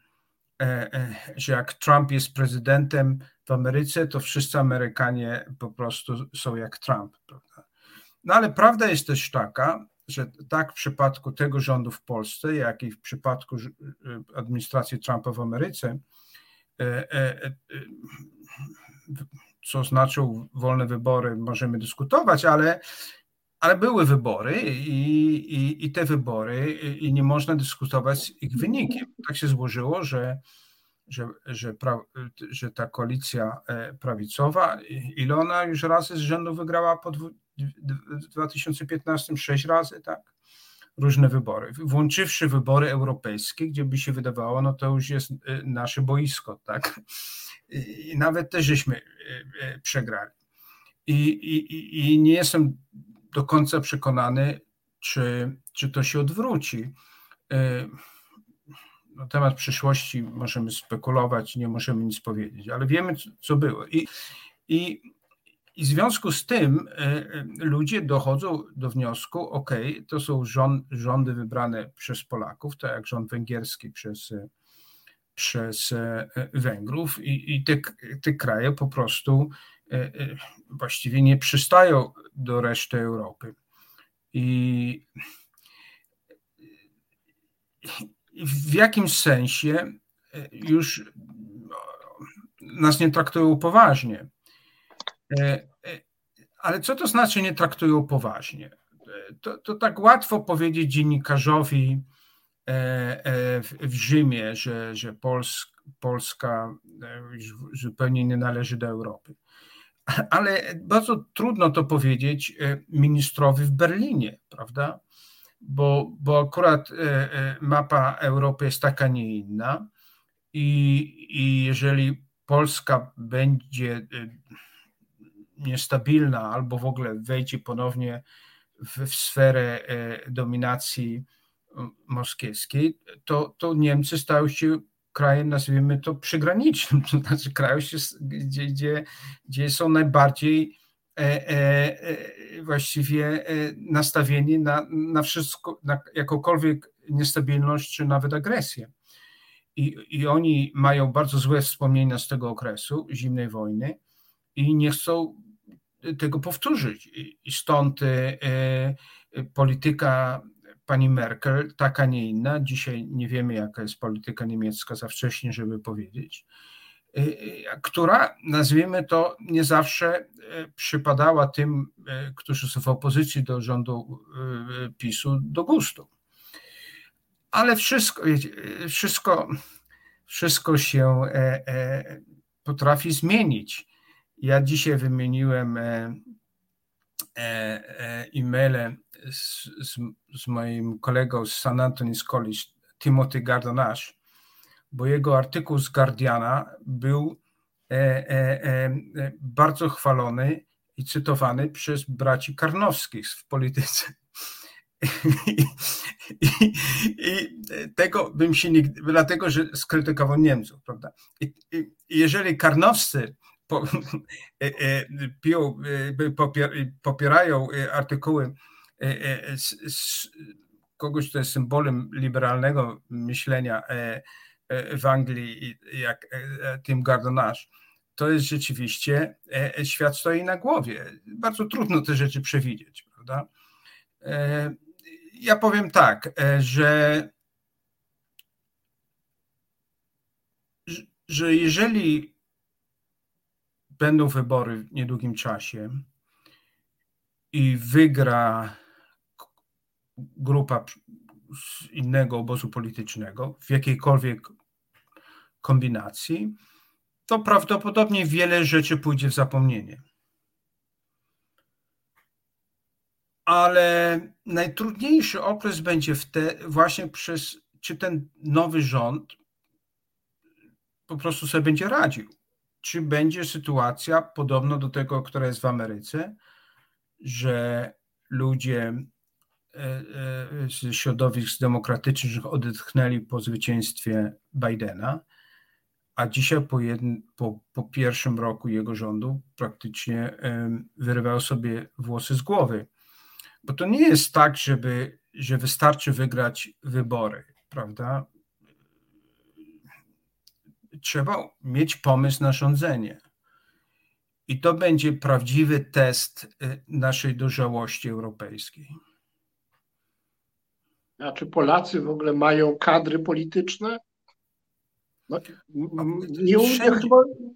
e, e, że jak Trump jest prezydentem w Ameryce, to wszyscy Amerykanie po prostu są jak Trump. Prawda? No ale prawda jest też taka, że tak w przypadku tego rządu w Polsce, jak i w przypadku administracji Trumpa w Ameryce, co znaczą wolne wybory, możemy dyskutować, ale, ale były wybory i, i, i te wybory i nie można dyskutować z ich wynikiem. Tak się złożyło, że, że, że, pra, że ta koalicja e, prawicowa, ile ona już razy z rzędu wygrała po w 2015 sześć razy, tak? Różne wybory, włączywszy wybory europejskie, gdzie by się wydawało, no to już jest e, nasze boisko, tak? I nawet też żeśmy e, e, przegrali. I, i, I nie jestem do końca przekonany, czy, czy to się odwróci. Na temat przyszłości możemy spekulować, nie możemy nic powiedzieć, ale wiemy, co było. I, i i w związku z tym e, e, ludzie dochodzą do wniosku, ok, to są rząd, rządy wybrane przez Polaków, tak jak rząd węgierski przez, e, przez Węgrów i, i te, te kraje po prostu właściwie nie przystają do reszty Europy. I w jakimś sensie już nas nie traktują poważnie. E, e, ale co to znaczy nie traktują poważnie? To, to tak łatwo powiedzieć dziennikarzowi e, w Rzymie, że, że Polska zupełnie nie należy do Europy. Ale bardzo trudno to powiedzieć ministrowi w Berlinie, prawda? Bo, bo akurat mapa Europy jest taka, nie inna. I, i jeżeli Polska będzie niestabilna albo w ogóle wejdzie ponownie w, w sferę e, dominacji moskiewskiej, to, to Niemcy stają się krajem, nazwijmy to, przygranicznym, [laughs] to znaczy krajem, gdzie, gdzie, gdzie są najbardziej e, e, e, właściwie e, nastawieni na, na wszystko, na jakąkolwiek niestabilność, czy nawet agresję. I, I oni mają bardzo złe wspomnienia z tego okresu, zimnej wojny, i nie chcą tego powtórzyć. I stąd e, e, polityka pani Merkel, taka nie inna. Dzisiaj nie wiemy, jaka jest polityka niemiecka, za wcześnie, żeby powiedzieć, e, która, nazwijmy to, nie zawsze przypadała tym, którzy są w opozycji do rządu PiSu, do gustu. Ale wszystko, wszystko, wszystko się potrafi zmienić. Ja dzisiaj wymieniłem e, e, e, e-maile z, z, moim kolegą z San Anthony's College, Timothy Gardonash, bo jego artykuł z Guardiana był e, e, bardzo chwalony i cytowany przez braci Karnowskich w polityce. [laughs] I, i, I, tego bym się nigdy, dlatego że skrytykował Niemców, prawda? I, jeżeli Karnowscy po, [laughs] e, e, piją, e, popierają artykuły kogoś, kto jest symbolem liberalnego myślenia w Anglii, jak Tim Gardonasz, to jest rzeczywiście, świat stoi na głowie. Bardzo trudno te rzeczy przewidzieć, prawda? Ja powiem tak, że, że jeżeli będą wybory w niedługim czasie i wygra grupa z innego obozu politycznego w jakiejkolwiek kombinacji, to prawdopodobnie wiele rzeczy pójdzie w zapomnienie. Ale najtrudniejszy okres będzie te, właśnie przez, czy ten nowy rząd po prostu sobie będzie radził czy będzie sytuacja podobna do tego, która jest w Ameryce, że ludzie z środowisk demokratycznych odetchnęli po zwycięstwie Bidena, a dzisiaj po, po, po pierwszym roku jego rządu praktycznie wyrywał sobie włosy z głowy. Bo to nie jest tak, żeby, że wystarczy wygrać wybory, prawda? trzeba mieć pomysł na rządzenie. I to będzie prawdziwy test y, naszej dojrzałości europejskiej. A czy Polacy w ogóle mają kadry polityczne? No, nie,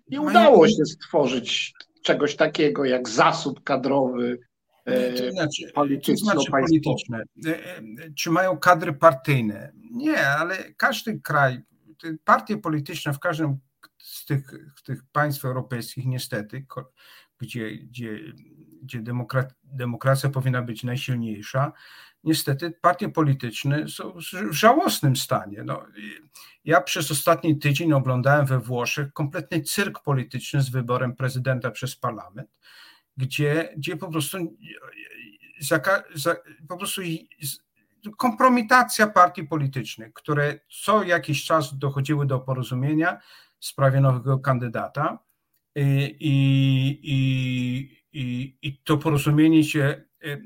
nie udało się stworzyć czegoś takiego jak zasób kadrowy e, to znaczy, polityczno-polityczne. E, e, czy mają kadry partyjne? Nie, ale każdy kraj, partie polityczne w każdym z tych, tych państw europejskich niestety, gdzie, gdzie, gdzie demokracja powinna być najsilniejsza, niestety partie polityczne są w żałosnym stanie. No, ja przez ostatni tydzień oglądałem we Włoszech kompletny cyrk polityczny z wyborem prezydenta przez parlament, gdzie, gdzie po prostu za, za, po prostu kompromitacja partii politycznych, które co jakiś czas dochodziły do porozumienia w sprawie nowego kandydata i, i, i, i to porozumienie się E, e,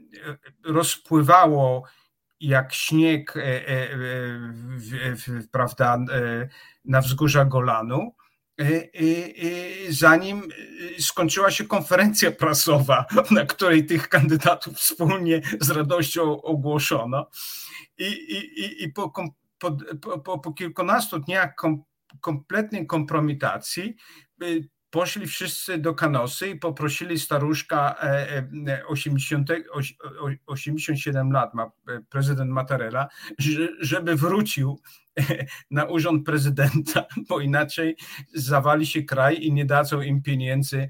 rozpływało jak śnieg e, prawda, na wzgórzach Golanu, zanim skończyła się konferencja prasowa, [laughs] na której tych kandydatów wspólnie z radością ogłoszono. I, i, i po, po, po, po kilkunastu dniach kom, kompletnej kompromitacji poszli wszyscy do kanosy i poprosili staruszka 80, e, 87 e, lat, ma e, prezydent Mattarella, żeby wrócił [laughs] na urząd prezydenta, bo inaczej zawali się kraj i nie dadzą im pieniędzy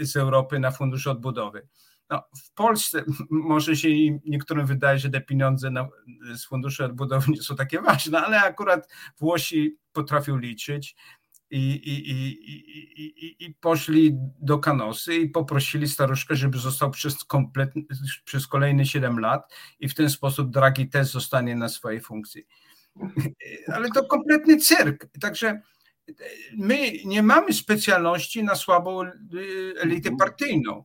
z Europy na fundusz odbudowy. No, w Polsce może się niektórym wydaje, że te pieniądze na, z funduszu odbudowy nie są takie ważne, ale akurat Włosi potrafią liczyć i, i, i, i, poszli do Kanosy i poprosili staruszkę, żeby został przez, kompletny, przez kolejne 7 lat i w ten sposób Draghi też zostanie na swojej funkcji. [laughs] Ale to kompletny cyrk. Także my nie mamy specjalności na słabą elitę mhm. partyjną,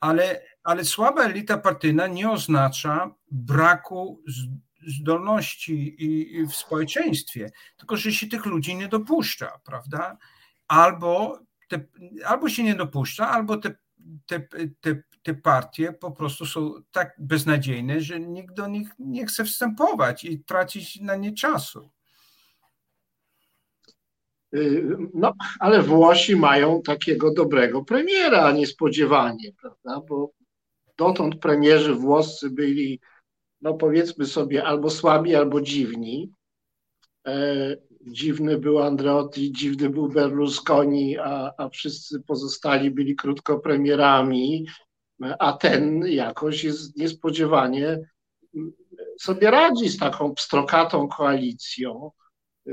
ale, ale słaba elita partyjna nie oznacza braku zdolności i w społeczeństwie, tylko że się tych ludzi nie dopuszcza, prawda? Albo, te, albo się nie dopuszcza, albo te, te, te, te partie po prostu są tak beznadziejne, że nikt do nich nie chce wstępować i tracić na nie czasu. Y, no, ale Włosi mają takiego dobrego premiera niespodziewanie, prawda? Bo dotąd premierzy włoscy byli no powiedzmy sobie, albo słabi, albo dziwni. E, dziwny był Andreotti, dziwny był Berlusconi, a, a wszyscy pozostali byli krótko premierami, a ten jakoś jest niespodziewanie sobie radzi z taką pstrokatą koalicją. E,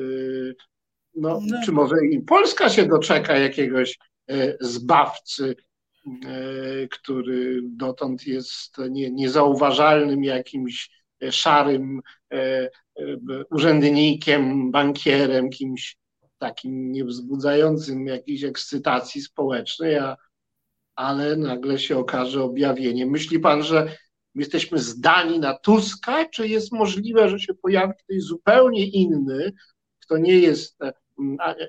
no, no. Czy może i Polska się doczeka jakiegoś e, zbawcy E, który dotąd jest nie, niezauważalnym jakimś szarym e, e, urzędnikiem, bankierem, kimś takim niewzbudzającym jakiejś ekscytacji społecznej, a, ale nagle się okaże objawienie. Myśli pan, że my jesteśmy zdani na Tuska, czy jest możliwe, że się pojawi ktoś zupełnie inny, kto nie jest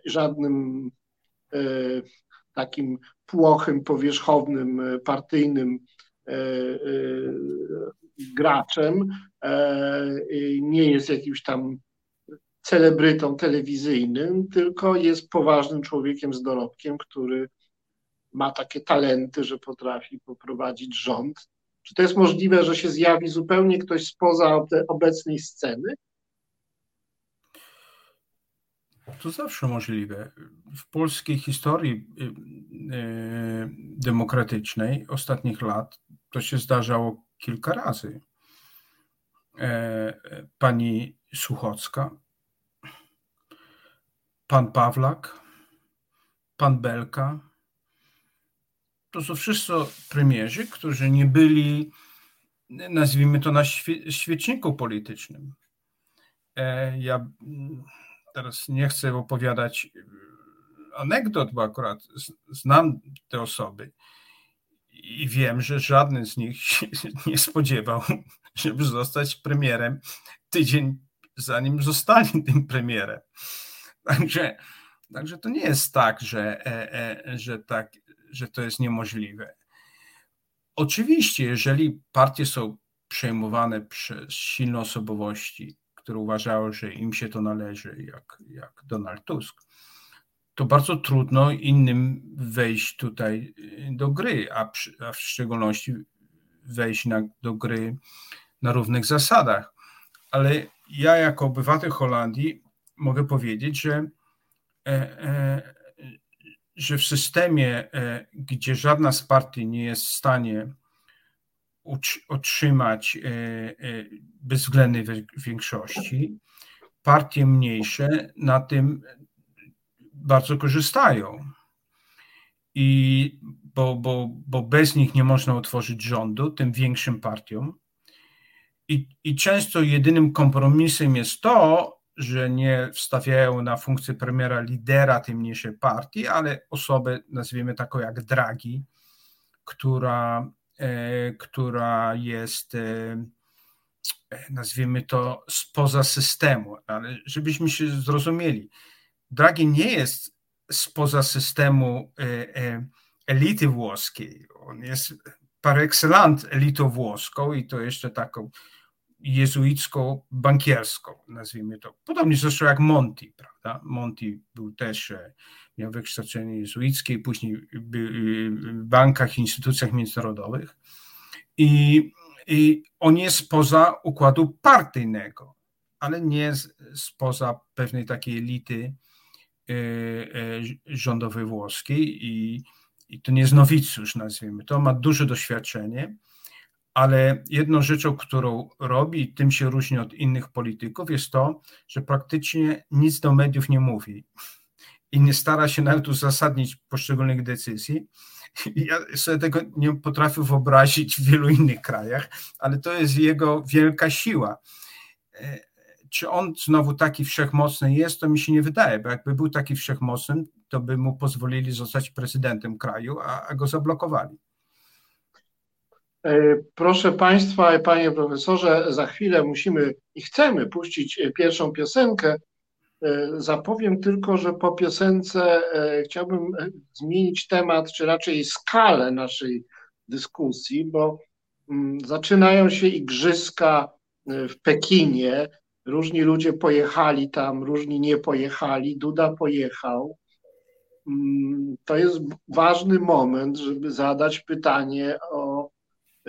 żadnym takim płochym, powierzchownym, e, partyjnym e, e, graczem, nie jest jakimś tam celebrytą telewizyjnym, tylko jest poważnym człowiekiem z dorobkiem, który ma takie talenty, że potrafi poprowadzić rząd. Czy to jest możliwe, że się zjawi zupełnie ktoś spoza obecnej sceny? To zawsze możliwe. W polskiej historii y, y, demokratycznej ostatnich lat to się zdarzało kilka razy. E, pani Suchocka, pan Pawlak, pan Belka. To są wszyscy premierzy, którzy nie byli, nazwijmy to, na świeczniku politycznym. E, ja teraz nie chcę opowiadać e, anegdot, bo akurat znam te osoby i wiem, że żaden z nich się [laughs] nie spodziewał, [laughs] żeby zostać premierem tydzień zanim zostanie [laughs] tym premierem. Także, także to nie jest tak, że, e, e, że, tak, że to jest niemożliwe. Oczywiście, jeżeli partie są przejmowane przez silne osobowości, które uważały, że im się to należy, jak, jak Donald Tusk, to bardzo trudno innym wejść tutaj do gry, a, przy, a w szczególności wejść na, do gry na równych zasadach. Ale ja, jako obywatel Holandii, mogę powiedzieć, że, e, e, że w systemie, e, gdzie żadna z partii nie jest w stanie otrzymać e, e, bezwzględnej większości, partie mniejsze na tym bardzo korzystają. I bo, bo, bo bez nich nie można utworzyć rządu, tym większym partiom. I, I często jedynym kompromisem jest to, że nie wstawiają na funkcję premiera lidera tej mniejszej partii, ale osobę, nazwijmy taką jak Draghi, która, która jest, e, nazwijmy to, spoza systemu. Ale żebyśmy się zrozumieli, Draghi nie jest spoza systemu e, e, elity włoskiej. On jest par excellence elitą włoską i to jeszcze taką jezuicką, bankierską, nazwijmy to. Podobnie zresztą jak Monti, prawda? Monti był też, e, miał wykształcenie jezuickie, później w bankach instytucjach międzynarodowych. I, I on jest spoza układu partyjnego, ale nie spoza pewnej takiej elity E, e, rządowej włoskiej i, i to nie jest nowicjusz, nazwijmy to, ma duże doświadczenie, ale jedną rzeczą, którą robi tym się różni od innych polityków, jest to, że praktycznie nic do mediów nie mówi i nie stara się nawet uzasadnić poszczególnych decyzji. Ja sobie tego nie potrafię wyobrazić w wielu innych krajach, ale to jest jego wielka siła. E, czy on znowu taki wszechmocny jest, to mi się nie wydaje, bo jakby był taki wszechmocny, to by mu pozwolili zostać prezydentem kraju, a, a go zablokowali. E, proszę Państwa, Panie Profesorze, za chwilę musimy i chcemy puścić e, pierwszą piosenkę. E, zapowiem tylko, że po piosence chciałbym zmienić temat, czy raczej skalę naszej dyskusji, bo mm, zaczynają się igrzyska w Pekinie. Różni ludzie pojechali tam, różni nie pojechali. Duda pojechał. Mm, to jest ważny moment, żeby zadać pytanie o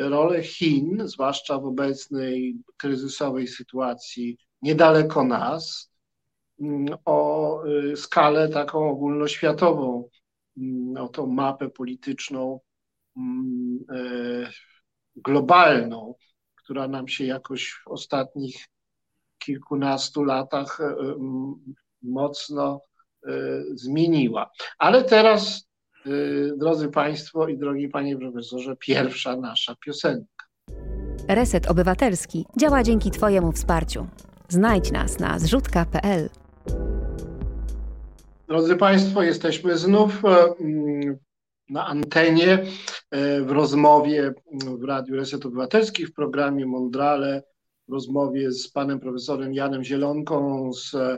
rolę Chin, zwłaszcza w obecnej kryzysowej sytuacji niedaleko nas, mm, o y, skalę taką ogólnoświatową, mm, o tą mapę polityczną y, globalną, która nam się jakoś w ostatnich kilkunastu latach e, mocno e, zmieniła. Ale teraz, e, drodzy Państwo i drogi Panie Profesorze, pierwsza nasza piosenka. Reset Obywatelski działa dzięki Twojemu wsparciu. Znajdź nas na zrzutka.pl. Drodzy Państwo, jesteśmy znów na antenie w rozmowie w Radiu Reset Obywatelski w programie Mondrale rozmowie z panem profesorem Janem Zielonką z e,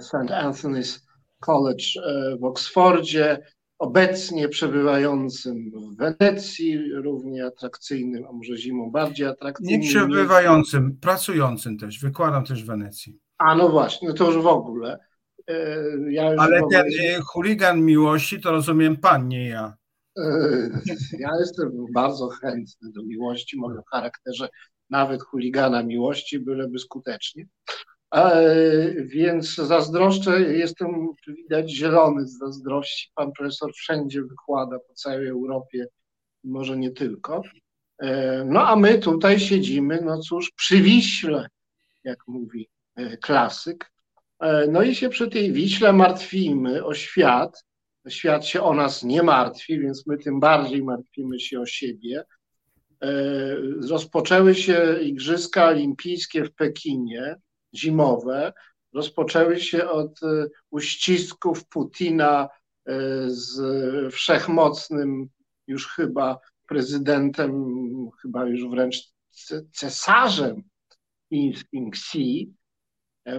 St. Anthony's College e, w Oksfordzie, obecnie przebywającym w Wenecji, równie atrakcyjnym, a może zimą bardziej atrakcyjnym. Nie przebywającym, pracującym też, wykładam też w Wenecji. A no właśnie, no to już w ogóle. E, ja Ale ten chuligan miłości to rozumiem pan, nie ja. [laughs] Ja jestem bardzo chętny do miłości, może w charakterze nawet chuligana miłości, byleby skutecznie. E, więc zazdroszczę, jestem widać zielony z zazdrości. Pan profesor wszędzie wykłada po całej Europie, może nie tylko. E, no a my tutaj siedzimy, no cóż, przy Wiśle, jak mówi e, klasyk. No i się przy tej Wiśle martwimy o świat. Świat się o nas nie martwi, więc my tym bardziej martwimy się o siebie. E, rozpoczęły się Igrzyska Olimpijskie w Pekinie, zimowe. Rozpoczęły się od e, uścisków Putina e, z wszechmocnym już chyba prezydentem, chyba już wręcz cesarzem chińskim Xi.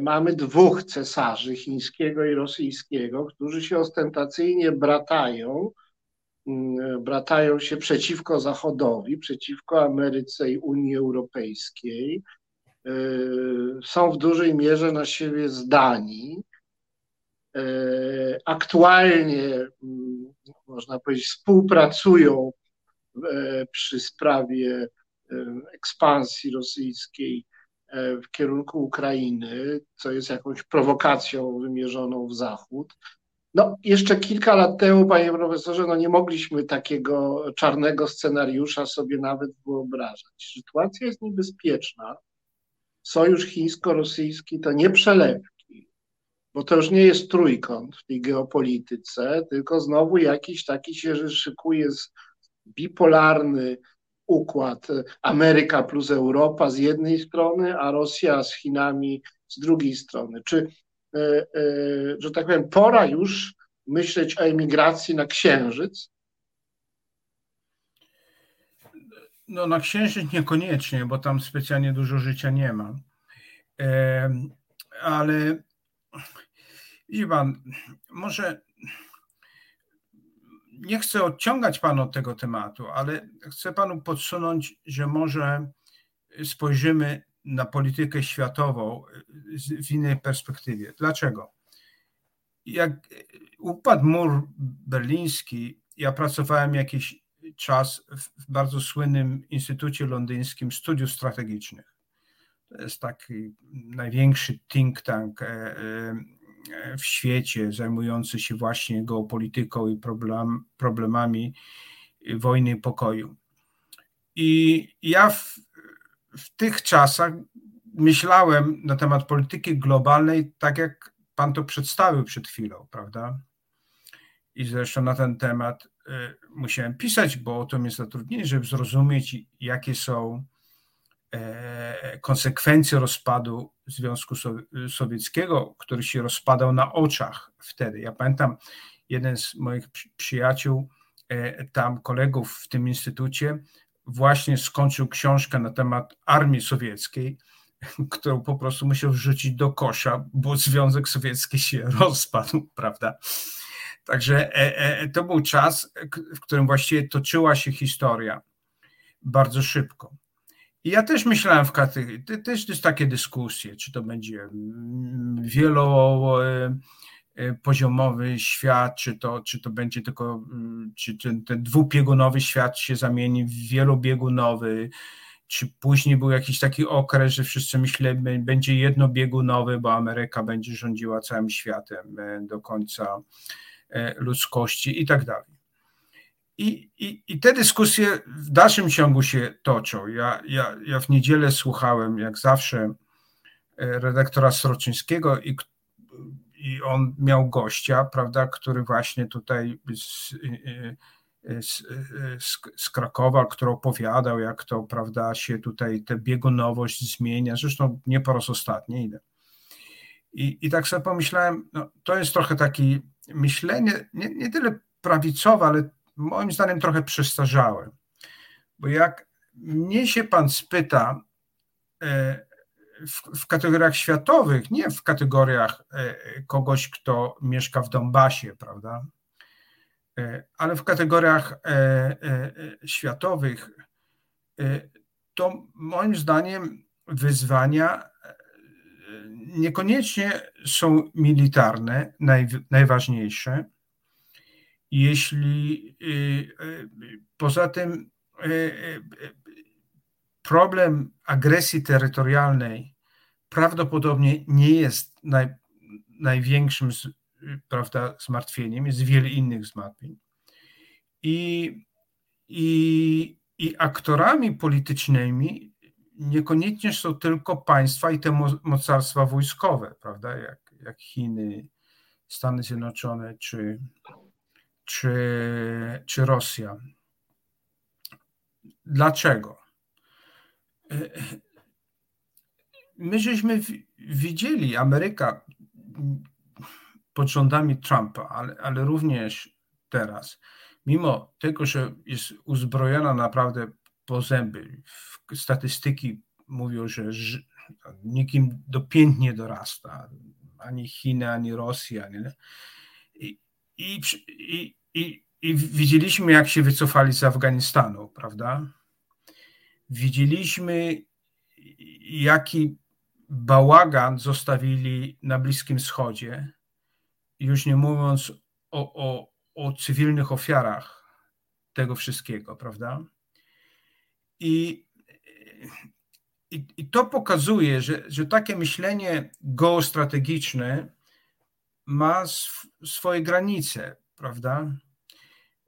Mamy dwóch cesarzy, chińskiego i rosyjskiego, którzy się ostentacyjnie bratają mm, bratają się przeciwko Zachodowi, przeciwko Ameryce i Unii Europejskiej, są w dużej mierze na siebie zdani. Aktualnie, mm, można powiedzieć, współpracują przy sprawie ekspansji rosyjskiej w kierunku Ukrainy, co jest jakąś prowokacją wymierzoną w Zachód. No, jeszcze kilka lat temu, panie profesorze, no nie mogliśmy takiego czarnego scenariusza sobie nawet wyobrażać. Sytuacja jest niebezpieczna. Sojusz chińsko-rosyjski to nie przelewki, bo to już nie jest trójkąt w tej geopolityce, tylko znowu jakiś taki się szykuje bipolarny układ Ameryka plus Europa z jednej strony, a Rosja z Chinami z drugiej strony. Czy, e, e, że tak powiem, pora już myśleć o emigracji na Księżyc? No na Księżyc niekoniecznie, bo tam specjalnie dużo życia nie ma. Ale pan, może nie chcę odciągać Panu od tego tematu, ale chcę Panu podsunąć, że może spojrzymy na politykę światową w innej perspektywie. Dlaczego? Jak upadł mur berliński, ja pracowałem jakiś czas w bardzo słynnym Instytucie Londyńskim Studiów Strategicznych. To jest taki największy think tank e, e, w świecie zajmujący się właśnie geopolityką i problem, problemami wojny i pokoju. I ja w, w tych czasach myślałem na temat polityki globalnej tak, jak pan to przedstawił przed chwilą, prawda? I zresztą na ten temat musiałem pisać, bo to mnie zatrudnienie, żeby zrozumieć, jakie są E, konsekwencje rozpadu Związku Sowieckiego, który się rozpadał na oczach wtedy. Ja pamiętam, jeden z moich przyjaciół, e, tam kolegów w tym instytucie, właśnie skończył książkę na temat armii sowieckiej, [laughs] którą po prostu musiał wrzucić do kosza, bo Związek Sowiecki się [laughs] rozpadł, prawda? Także e, to był czas, w którym właściwie toczyła się historia bardzo szybko. I ja też myślałem w kategorii, też jest takie dyskusje, czy to będzie mm, wielopoziomowy e, świat, czy to, czy to będzie tylko, mm, czy ten, ten świat się zamieni w wielobiegunowy, czy później był jakiś taki okres, że wszyscy myśleli, będzie jednobiegunowy, bo Ameryka będzie rządziła całym światem e, do końca e, ludzkości i tak dalej. I, i, I te dyskusje w dalszym ciągu się toczą. Ja, ja, ja w niedzielę słuchałem, jak zawsze, e, redaktora Sroczyńskiego i, i on miał gościa, prawda, który właśnie tutaj z, e, e, z, z, z Krakowa, który opowiadał, jak to, prawda, się tutaj ta biegunowość zmienia, zresztą nie po raz ostatni. I, I tak sobie pomyślałem, no, to jest trochę takie myślenie, nie, nie tyle prawicowe, ale moim zdaniem trochę przestarzałe. Bo jak mnie się pan spyta e, w, w, kategoriach światowych, nie w kategoriach e, kogoś, kto mieszka w Donbasie, prawda? E, ale w kategoriach światowych, to moim zdaniem wyzwania niekoniecznie są militarne, naj, najważniejsze, jeśli y, y, poza tym y, problem agresji terytorialnej prawdopodobnie nie jest naj, największym prawda, zmartwieniem, jest wiele innych zmartwień. I, i, I aktorami politycznymi niekoniecznie są tylko państwa i te mocarstwa wojskowe, prawda, jak, jak Chiny, Stany Zjednoczone czy, czy, czy Rosja. Dlaczego? My żeśmy widzieli Ameryka pod rządami Trumpa, ale, ale również teraz, mimo tego, że jest uzbrojona naprawdę po zęby, statystyki mówią, że nikim do pięt nie dorasta, ani Chiny, ani Rosja. Nie? I, i, i, i widzieliśmy, jak się wycofali z Afganistanu, prawda? Widzieliśmy, jaki bałagan zostawili na Bliskim Wschodzie, już nie mówiąc o, o, o cywilnych ofiarach tego wszystkiego, prawda? I, i, i to pokazuje, że, że takie myślenie geostrategiczne ma sw swoje granice, prawda?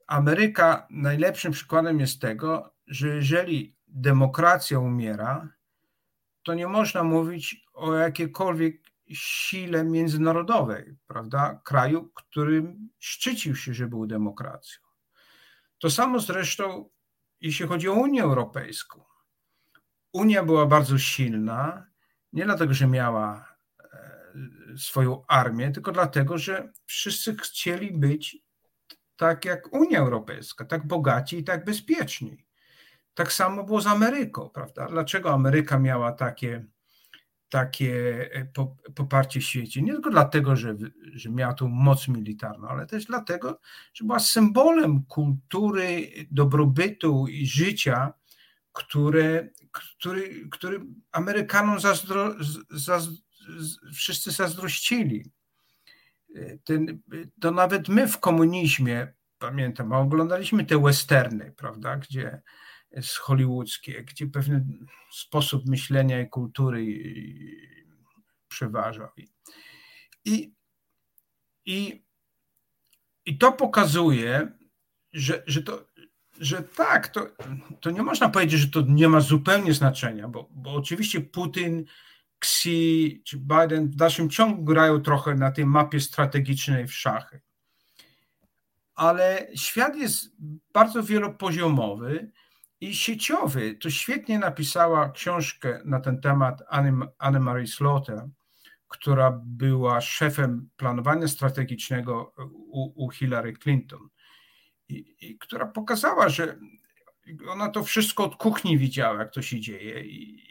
Ameryka najlepszym przykładem jest tego, że jeżeli demokracja umiera, to nie można mówić o jakiejkolwiek sile międzynarodowej, prawda? Kraju, który szczycił się, że był demokracją. To samo zresztą, jeśli chodzi o Unię Europejską. Unia była bardzo silna, nie dlatego, że miała e, swoją armię, tylko dlatego, że wszyscy chcieli być tak jak Unia Europejska, tak bogaci i tak bezpieczni. Tak samo było z Ameryką, prawda? Dlaczego Ameryka miała takie, takie e, poparcie w świecie? Nie tylko dlatego, że, że miała tą moc militarną, ale też dlatego, że była symbolem kultury, dobrobytu i życia, które, który, który Amerykanom zazdro, zazdro, wszyscy zazdrościli. E, ten, to nawet my w komunizmie, pamiętam, oglądaliśmy te westerny, prawda, gdzie z hollywoodzkie, gdzie pewien sposób myślenia i kultury przeważał. I, i, i to pokazuje, że, że, to, że tak, to, to nie można powiedzieć, że to nie ma zupełnie znaczenia, bo, bo oczywiście Putin, Xi czy Biden w dalszym ciągu grają trochę na tej mapie strategicznej w szachy. Ale świat jest bardzo wielopoziomowy i sieciowy. To świetnie napisała książkę na ten temat Anne Marie Slaughter, która była szefem planowania strategicznego u, u Hillary Clinton, i, i, która pokazała, że ona to wszystko od kuchni widziała, jak to się dzieje. I,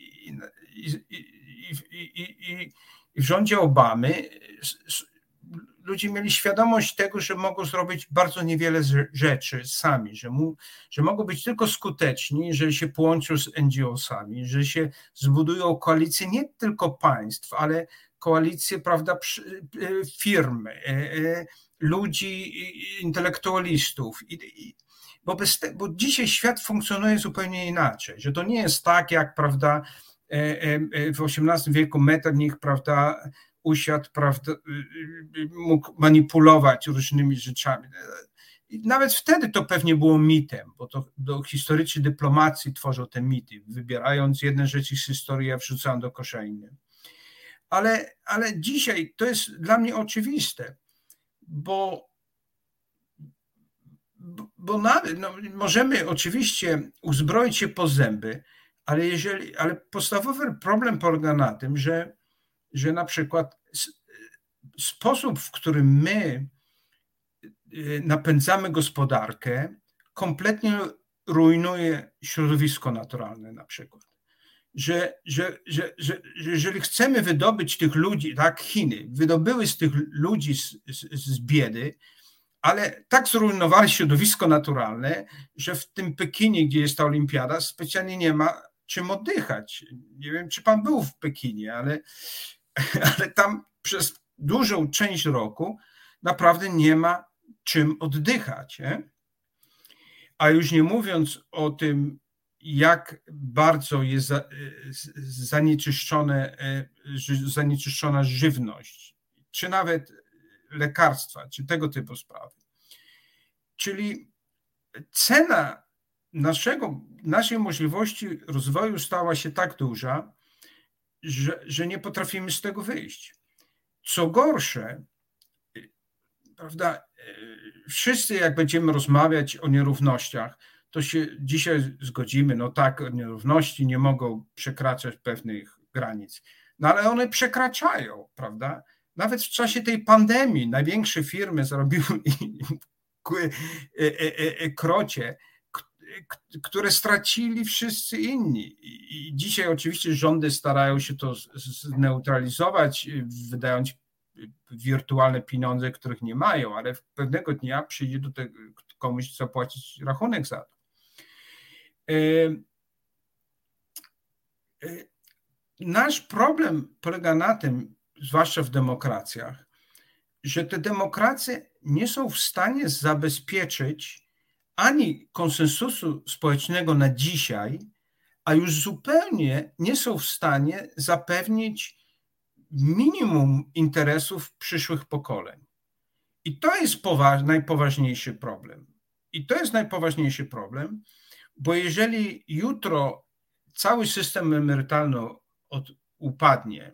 i w rządzie Obamy ludzie mieli świadomość tego, że mogą zrobić bardzo niewiele rzeczy sami, że, mu, że mogą być tylko skuteczni, jeżeli się połączą z NGO-sami, że się zbudują koalicje nie tylko państw, ale koalicje prawda, e, firm, e, e, ludzi, intelektualistów. Te, bo dzisiaj świat funkcjonuje zupełnie inaczej, że to nie jest tak, jak prawda, w XVIII wieku Metternich, prawda, usiadł, prawda, y, y, mógł manipulować różnymi rzeczami. Nawet wtedy to pewnie było mitem, bo to, to historycy dyplomacji tworzą te mity, wybierając jedne rzeczy z historii, a wrzucają do kosza inne. Ale, ale dzisiaj to jest dla mnie oczywiste, bo, bo nawet, no, możemy oczywiście uzbroić się po zęby, ale jeżeli, ale podstawowy problem polega na tym, że że na przykład sposób, w którym my y, napędzamy gospodarkę, kompletnie rujnuje środowisko naturalne na przykład. Że, że, że, że, jeżeli chcemy wydobyć tych ludzi, tak Chiny wydobyły z tych ludzi z, z, z biedy, ale tak zrujnowali środowisko naturalne, że w tym Pekinie, gdzie jest ta olimpiada, specjalnie nie ma czym oddychać. Nie wiem, czy pan był w Pekinie, ale [laughs] ale tam przez dużą część roku naprawdę nie ma czym oddychać. Nie? A już nie mówiąc o tym, jak bardzo jest zanieczyszczone, zanieczyszczona żywność, czy nawet lekarstwa, czy tego typu sprawy. Czyli cena naszego, naszej możliwości rozwoju stała się tak duża, że, że nie potrafimy z tego wyjść. Co gorsze, prawda, wszyscy jak będziemy rozmawiać o nierównościach, to się dzisiaj zgodzimy, no tak, nierówności nie mogą przekraczać pewnych granic. No ale one przekraczają, prawda? Nawet w czasie tej pandemii największe firmy zrobiły [laughs] e, e, e, krocie, które stracili wszyscy inni. I dzisiaj oczywiście rządy starają się to zneutralizować, wydając wirtualne pieniądze, których nie mają, ale pewnego dnia przyjdzie do tego komuś zapłacić rachunek za to. Nasz problem polega na tym, zwłaszcza w demokracjach, że te demokracje nie są w stanie zabezpieczyć ani konsensusu społecznego na dzisiaj, a już zupełnie nie są w stanie zapewnić minimum interesów przyszłych pokoleń. I to jest poważ, najpoważniejszy problem. I to jest najpoważniejszy problem, bo jeżeli jutro cały system emerytalny od, upadnie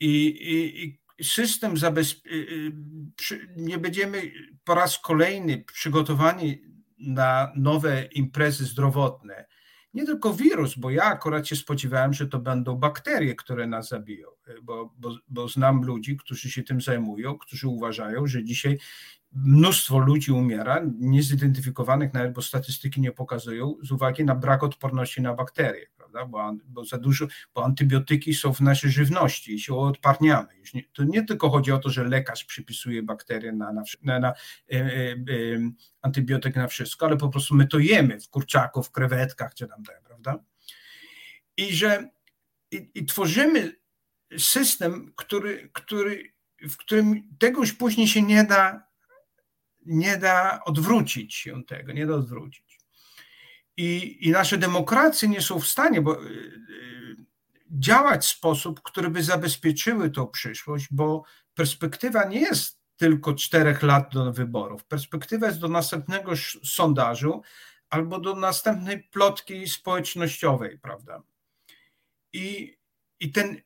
i, i, i system zabezpie- nie będziemy po raz kolejny przygotowani na nowe imprezy zdrowotne, nie tylko wirus, bo ja akurat się spodziewałem, że to będą bakterie, które nas zabiją, bo, bo, bo znam ludzi, którzy się tym zajmują, którzy uważają, że dzisiaj mnóstwo ludzi umiera, niezidentyfikowanych nawet, bo statystyki nie pokazują, z uwagi na brak odporności na bakterie, prawda? Bo, bo za dużo, bo antybiotyki są w naszej żywności i się odparniamy. Nie, to nie tylko chodzi o to, że lekarz przypisuje bakterie na, na, na, na e, e, e, antybiotyk na wszystko, ale po prostu my to jemy w kurczaku, w krewetkach, czy tam tak, prawda? I że i, i tworzymy system, który, który, w którym tego już później się nie da nie da odwrócić się tego, nie da odwrócić. I, i nasze demokracje nie są w stanie bo, y, y, działać w sposób, który by zabezpieczyły tą przyszłość, bo perspektywa nie jest tylko czterech lat do wyborów. Perspektywa jest do następnego sondażu albo do następnej plotki społecznościowej, prawda? I, i ten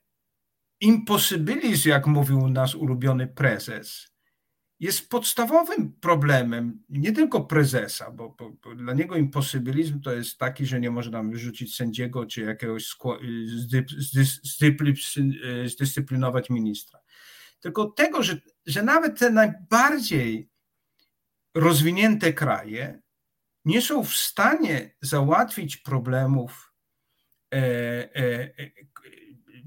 imposybilizm, jak mówił nasz ulubiony prezes, jest podstawowym problemem nie tylko prezesa, bo, bo, bo, dla niego imposybilizm to jest taki, że nie można wyrzucić sędziego czy jakiegoś zdyscyplinować ministra. Tylko tego, że, że nawet te najbardziej rozwinięte kraje nie są w stanie załatwić problemów e, e, e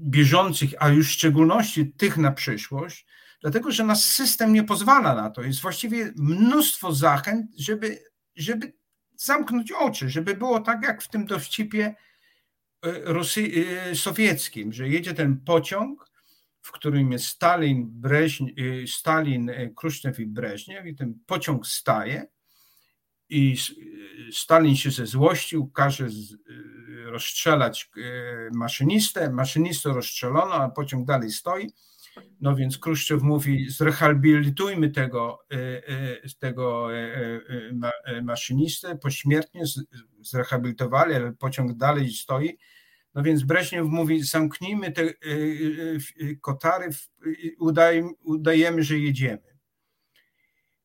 bieżących, a już w szczególności tych na przyszłość, dlatego że nasz system nie pozwala na to. Jest właściwie mnóstwo zachęt, żeby, żeby zamknąć oczy, żeby było tak jak w tym dowcipie e, Rosy, e, sowieckim, że jedzie ten pociąg, w którym jest Stalin, Breźń, e, Stalin, Kruszczew i Breżniew i ten pociąg staje i Stalin się ze złościł, każe rozstrzelać maszynistę, maszynistę rozstrzelono, a pociąg dalej stoi no więc Kruszczew mówi, zrehabilitujmy tego, e, e, tego e, maszynistę, pośmiertnie zrehabilitowali, ale pociąg dalej stoi. No więc Breżniew mówi, zamknijmy te kotary, udajemy, że jedziemy.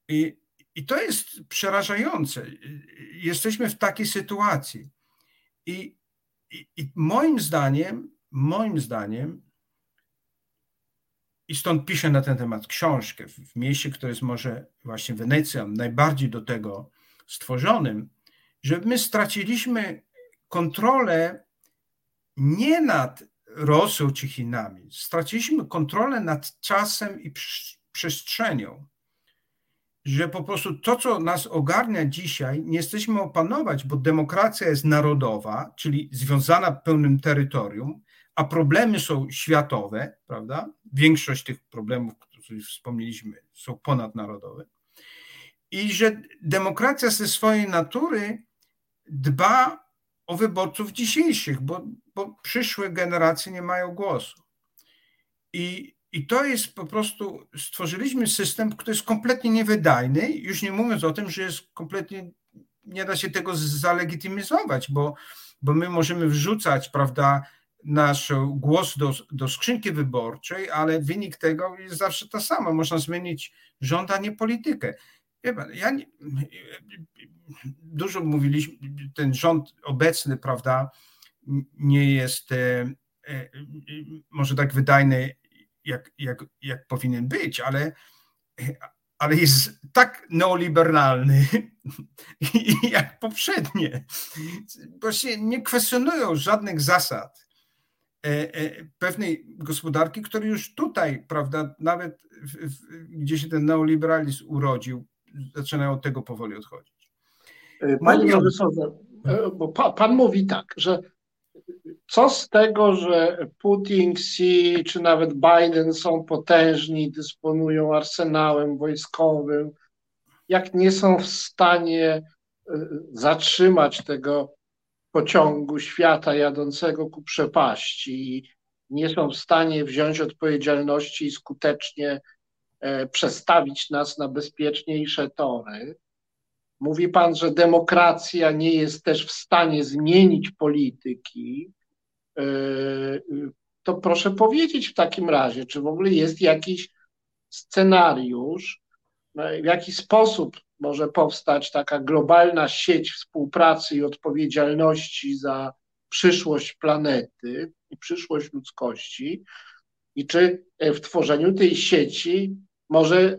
I, I to jest przerażające. Jesteśmy w takiej sytuacji. I, i, i moim zdaniem, moim zdaniem, i stąd piszę na ten temat książkę w mieście, które jest może właśnie Wenecją, najbardziej do tego stworzonym, że my straciliśmy kontrolę nie nad Rosją czy Chinami, straciliśmy kontrolę nad czasem i przestrzenią. Że po prostu to, co nas ogarnia dzisiaj, nie jesteśmy opanować, bo demokracja jest narodowa, czyli związana pełnym terytorium, a problemy są światowe, prawda? Większość tych problemów, które wspomnieliśmy, są ponadnarodowe. I że demokracja ze swojej natury dba o wyborców dzisiejszych, bo, bo przyszłe generacje nie mają głosu. I, I to jest po prostu, stworzyliśmy system, który jest kompletnie niewydajny, już nie mówiąc o tym, że jest kompletnie, nie da się tego zalegitymizować, bo, bo my możemy wrzucać, prawda, nasz głos do, do skrzynki wyborczej, ale wynik tego jest zawsze to samo. Można zmienić rząd, a nie politykę. Ja nie, dużo mówiliśmy, ten rząd obecny, prawda, nie jest e, e, może tak wydajny, jak, jak, jak powinien być, ale, ale jest tak neoliberalny [laughs] jak poprzednie. Właśnie nie kwestionują żadnych zasad pewnej gospodarki, który już tutaj, prawda, nawet gdzie się ten neoliberalizm urodził, zaczynają od tego powoli odchodzić. Panie profesorze, bo pan, pan mówi tak, że co z tego, że Putin, Xi czy nawet Biden są potężni, dysponują arsenałem wojskowym, jak nie są w stanie e, zatrzymać tego pociągu świata jadącego ku przepaści, nie są w stanie wziąć odpowiedzialności i skutecznie e, przestawić nas na bezpieczniejsze tory. Mówi pan, że demokracja nie jest też w stanie zmienić polityki. E, to proszę powiedzieć w takim razie, czy w ogóle jest jakiś scenariusz, no, w jaki sposób może powstać taka globalna sieć współpracy i odpowiedzialności za przyszłość planety i przyszłość ludzkości, i czy w tworzeniu tej sieci może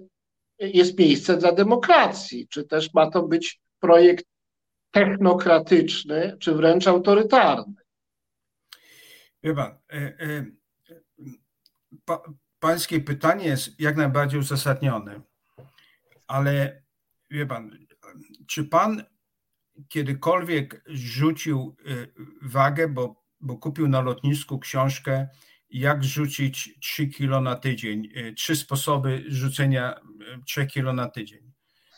jest miejsce dla demokracji, czy też ma to być projekt technokratyczny, czy wręcz autorytarny. Wie pan, e, e, pa, pańskie pytanie jest jak najbardziej uzasadnione, ale wie pan, czy pan kiedykolwiek rzucił e, wagę, bo, bo kupił na lotnisku książkę jak rzucić 3 kilo na tydzień, trzy sposoby rzucenia 3 kilo na tydzień.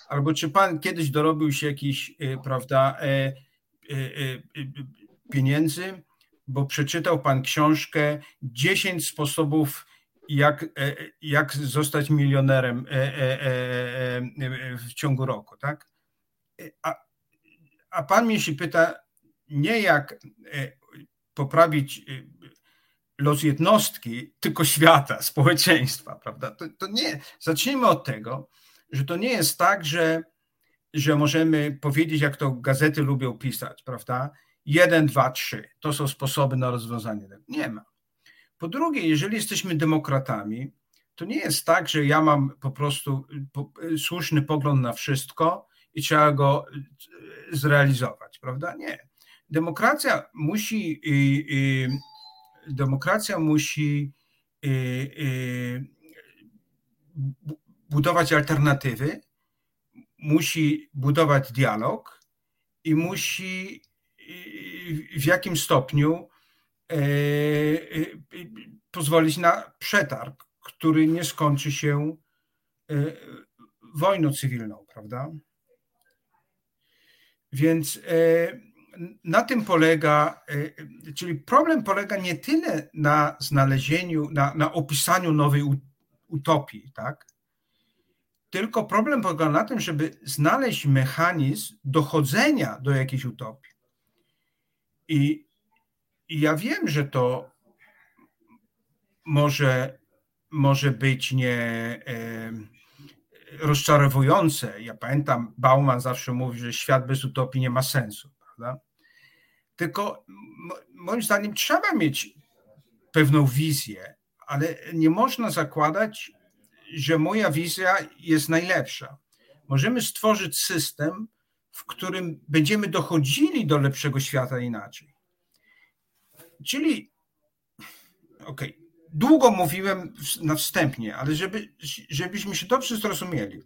Albo czy pan kiedyś dorobił się jakiś, prawda, pieniędzy, bo przeczytał pan książkę 10 sposobów, jak, e, jak zostać milionerem e, e, w ciągu roku, tak? A, a pan mnie się pyta, nie jak poprawić los jednostki, tylko świata, [laughs] społeczeństwa, prawda? To, to nie, zacznijmy od tego, że to nie jest tak, że, że możemy powiedzieć, jak to gazety lubią pisać, prawda? Jeden, dwa, trzy. To są sposoby na rozwiązanie tego. Nie ma. Po drugie, jeżeli jesteśmy demokratami, to nie jest tak, że ja mam po prostu słuszny pogląd na wszystko i trzeba go e, zrealizować, prawda? Nie. Demokracja musi, demokracja musi budować alternatywy, musi budować dialog i musi w jakim stopniu e, e, pozwolić na przetarg, który nie skończy się e, wojną cywilną, prawda? Więc na tym polega, czyli problem polega nie tyle na znalezieniu, na, na opisaniu nowej utopii, tak? Tylko problem polega na tym, żeby znaleźć mechanizm dochodzenia do jakiejś utopii. I, I, ja wiem, że to może, może być nie e, rozczarowujące. Ja pamiętam, Bauman zawsze mówi, że świat bez utopii nie ma sensu, prawda? Tylko moim zdaniem trzeba mieć pewną wizję, ale nie można zakładać, że moja wizja jest najlepsza. Możemy stworzyć system, w którym będziemy dochodzili do lepszego świata inaczej. Czyli, okej, okay, długo mówiłem na wstępnie, ale żeby, żebyśmy się dobrze zrozumieli.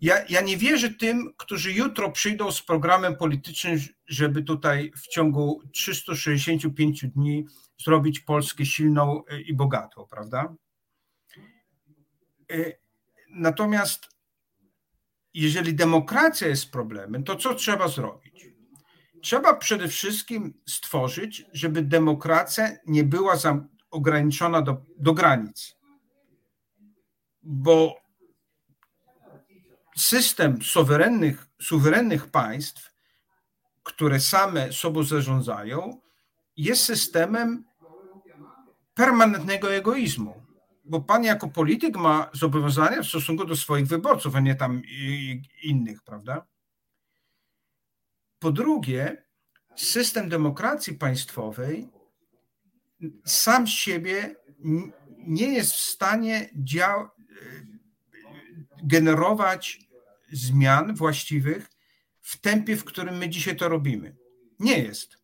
Ja, ja nie wierzę tym, którzy jutro przyjdą z programem politycznym, żeby tutaj w ciągu 365 dni zrobić Polskę silną i bogatą, prawda? E, natomiast jeżeli demokracja jest problemem, to co trzeba zrobić? Trzeba przede wszystkim stworzyć, żeby demokracja nie była ograniczona do, do granic. Bo system suwerennych, suwerennych państw, które same sobą zarządzają, jest systemem permanentnego egoizmu bo pan jako polityk ma zobowiązania w stosunku do swoich wyborców, a nie tam innych, prawda? Po drugie, system demokracji państwowej sam z siebie nie jest w stanie dział- generować zmian właściwych w tempie, w którym my dzisiaj to robimy. Nie jest,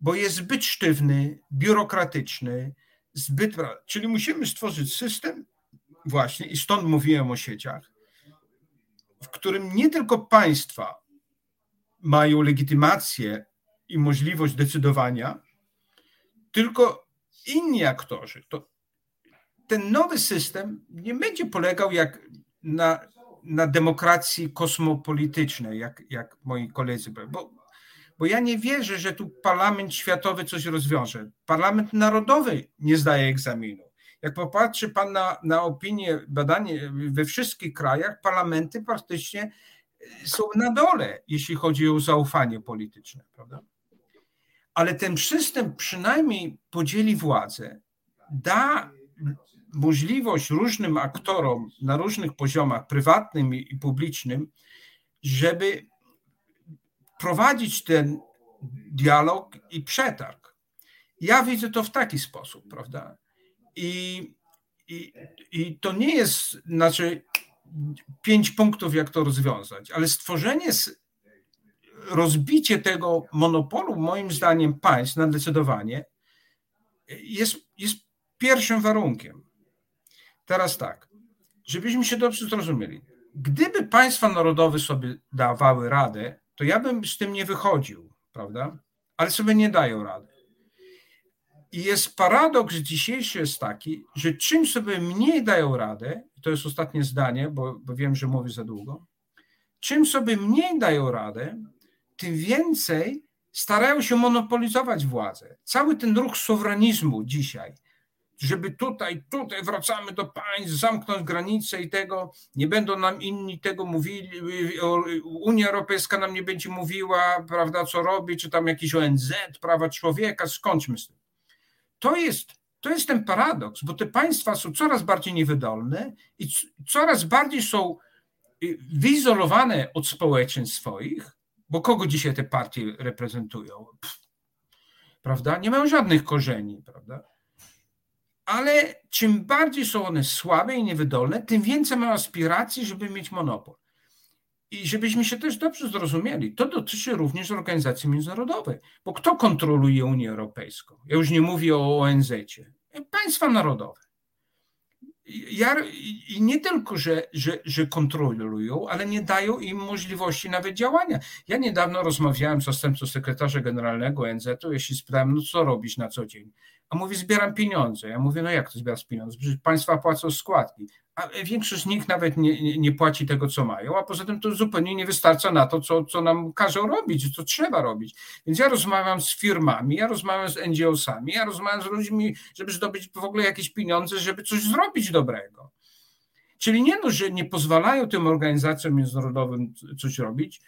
bo jest zbyt sztywny, biurokratyczny, zbyt. Czyli musimy stworzyć system, właśnie, i stąd mówiłem o sieciach, w którym nie tylko państwa mają legitymację i możliwość decydowania, tylko inni aktorzy. To ten nowy system nie będzie polegał jak na, na demokracji kosmopolitycznej, jak, jak moi koledzy, bo, bo ja nie wierzę, że tu parlament światowy coś rozwiąże. Parlament narodowy nie zdaje egzaminu. Jak popatrzy pan na, na opinię, badanie we wszystkich krajach, parlamenty praktycznie są na dole, jeśli chodzi o zaufanie polityczne, prawda? Ale ten system przynajmniej podzieli władzę, da możliwość różnym aktorom na różnych poziomach, prywatnym i publicznym, żeby prowadzić ten dialog i przetarg. Ja widzę to w taki sposób, prawda? I, i, i to nie jest, znaczy, pięć punktów, jak to rozwiązać, ale stworzenie, rozbicie tego monopolu, moim zdaniem, państw na decydowanie jest, jest pierwszym warunkiem. Teraz tak, żebyśmy się dobrze zrozumieli. Gdyby państwa narodowe sobie dawały radę, to ja bym z tym nie wychodził, prawda? Ale sobie nie dają rady. I jest paradoks dzisiejszy jest taki, że czym sobie mniej dają radę, to jest ostatnie zdanie, bo, bo wiem, że mówię za długo, czym sobie mniej dają radę, tym więcej starają się monopolizować władzę. Cały ten ruch suwerenizmu dzisiaj, żeby tutaj, tutaj wracamy do państw, zamknąć granice i tego, nie będą nam inni tego mówili, Unia Europejska nam nie będzie mówiła, prawda, co robi, czy tam jakiś ONZ, prawa człowieka, skończmy z tym. To jest, to jest ten paradoks, bo te państwa są coraz bardziej niewydolne i coraz bardziej są y, wyizolowane od społeczeństw swoich, bo kogo dzisiaj te partie reprezentują? Pff, prawda? Nie mają żadnych korzeni, prawda? Ale czym bardziej są one słabe i niewydolne, tym więcej mają aspiracji, żeby mieć monopol. I żebyśmy się też dobrze zrozumieli, to dotyczy również organizacji międzynarodowej, bo kto kontroluje Unię Europejską? Ja już nie mówię o ONZ-cie. Państwa narodowe. Ja, I nie tylko, że, że, że kontrolują, ale nie dają im możliwości nawet działania. Ja niedawno rozmawiałem z zastępcą sekretarza generalnego ONZ-u, jeśli spytałem, no co robisz na co dzień? A mówi, zbieram pieniądze. Ja mówię, no jak to zbierasz pieniądze? Przecież państwa płacą składki a większość z nich nawet nie, nie płaci tego, co mają, a poza tym to zupełnie nie wystarcza na to, co, co nam każą robić, co trzeba robić. Więc ja rozmawiam z firmami, ja rozmawiam z NGO-sami, ja rozmawiam z ludźmi, żeby zdobyć w ogóle jakieś pieniądze, żeby coś zrobić dobrego. Czyli nie no, że nie pozwalają tym organizacjom międzynarodowym coś robić,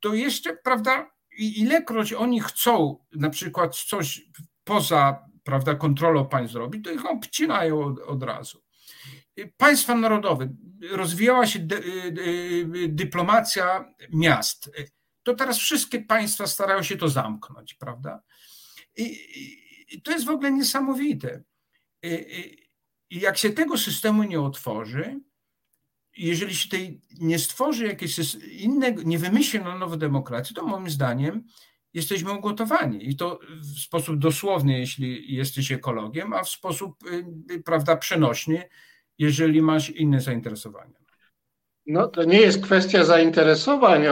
to jeszcze, prawda, ilekroć oni chcą na przykład coś poza, prawda, kontrolą państw zrobić, to ich obcinają od, od razu państwa narodowe, rozwijała się dy, dy, dyplomacja miast. To teraz wszystkie państwa starają się to zamknąć, prawda? I, to jest w ogóle niesamowite. I jak się tego systemu nie otworzy, jeżeli się tej nie stworzy jakieś innego, nie wymyśli na nowe demokracje, to moim zdaniem jesteśmy ugotowani. I to w sposób dosłowny, jeśli jesteś ekologiem, a w sposób, y, prawda, przenośny, jeżeli masz inne zainteresowania? No, to nie jest kwestia zainteresowań,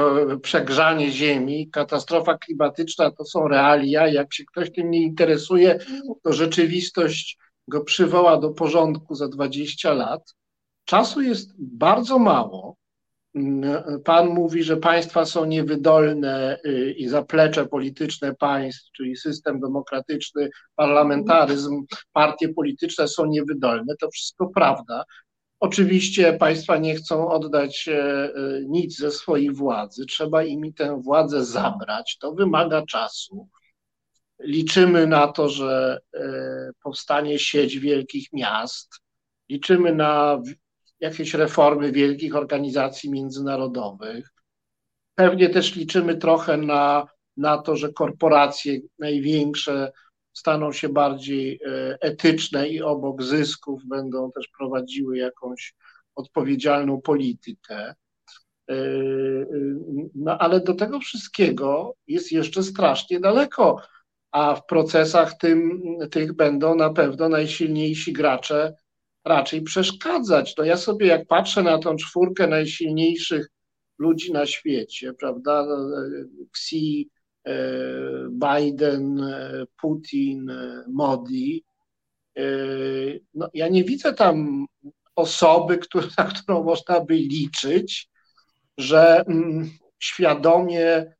przegrzanie ziemi, katastrofa klimatyczna to są realia. Jak się ktoś tym nie interesuje, to rzeczywistość go przywoła do porządku za 20 lat. Czasu jest bardzo mało. Pan mówi, że państwa są niewydolne y, i zaplecze polityczne państw, czyli system demokratyczny, parlamentaryzm, partie polityczne są niewydolne. To wszystko prawda. Oczywiście państwa nie chcą oddać e, e, nic ze swojej władzy, trzeba im tę władzę zabrać. To wymaga czasu. Liczymy na to, że e, powstanie sieć wielkich miast. Liczymy na jakieś reformy wielkich organizacji międzynarodowych. Pewnie też liczymy trochę na, na to, że korporacje największe staną się bardziej e, etyczne i obok zysków będą też prowadziły jakąś odpowiedzialną politykę. E, e, no ale do tego wszystkiego jest jeszcze strasznie daleko, a w procesach tym, tych będą na pewno najsilniejsi gracze raczej przeszkadzać. No ja sobie jak patrzę na tą czwórkę najsilniejszych ludzi na świecie, prawda? Xi, Biden, Putin, Modi. No, ja nie widzę tam osoby, [laughs] na którą można by liczyć, że mm, świadomie,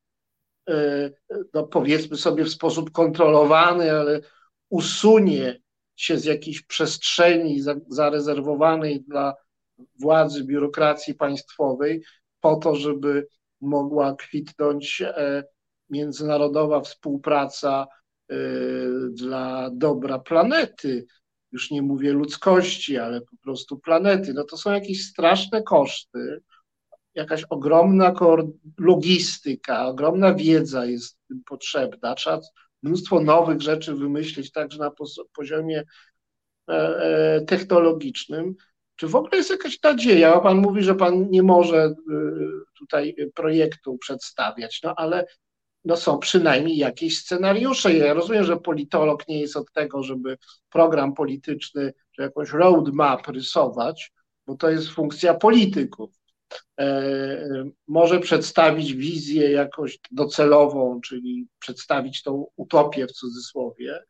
no powiedzmy sobie w sposób kontrolowany, ale usunie się z jakiejś przestrzeni zarezerwowanej dla władzy, biurokracji państwowej, po to, żeby mogła kwitnąć e, międzynarodowa współpraca e, dla dobra planety. Już nie mówię ludzkości, ale po prostu planety. No to są jakieś straszne koszty, jakaś ogromna logistyka, ogromna wiedza jest potrzebna. Trzeba mnóstwo nowych rzeczy wymyślić także na poziomie e, e, technologicznym. Czy w ogóle jest jakaś nadzieja? Pan mówi, że pan nie może e, tutaj projektu przedstawiać, no ale no są przynajmniej jakieś scenariusze. Ja rozumiem, że politolog nie jest od tego, żeby program polityczny, czy jakąś roadmap rysować, bo to jest funkcja polityków. E, może przedstawić wizję jakoś docelową, czyli przedstawić tą utopię w cudzysłowie,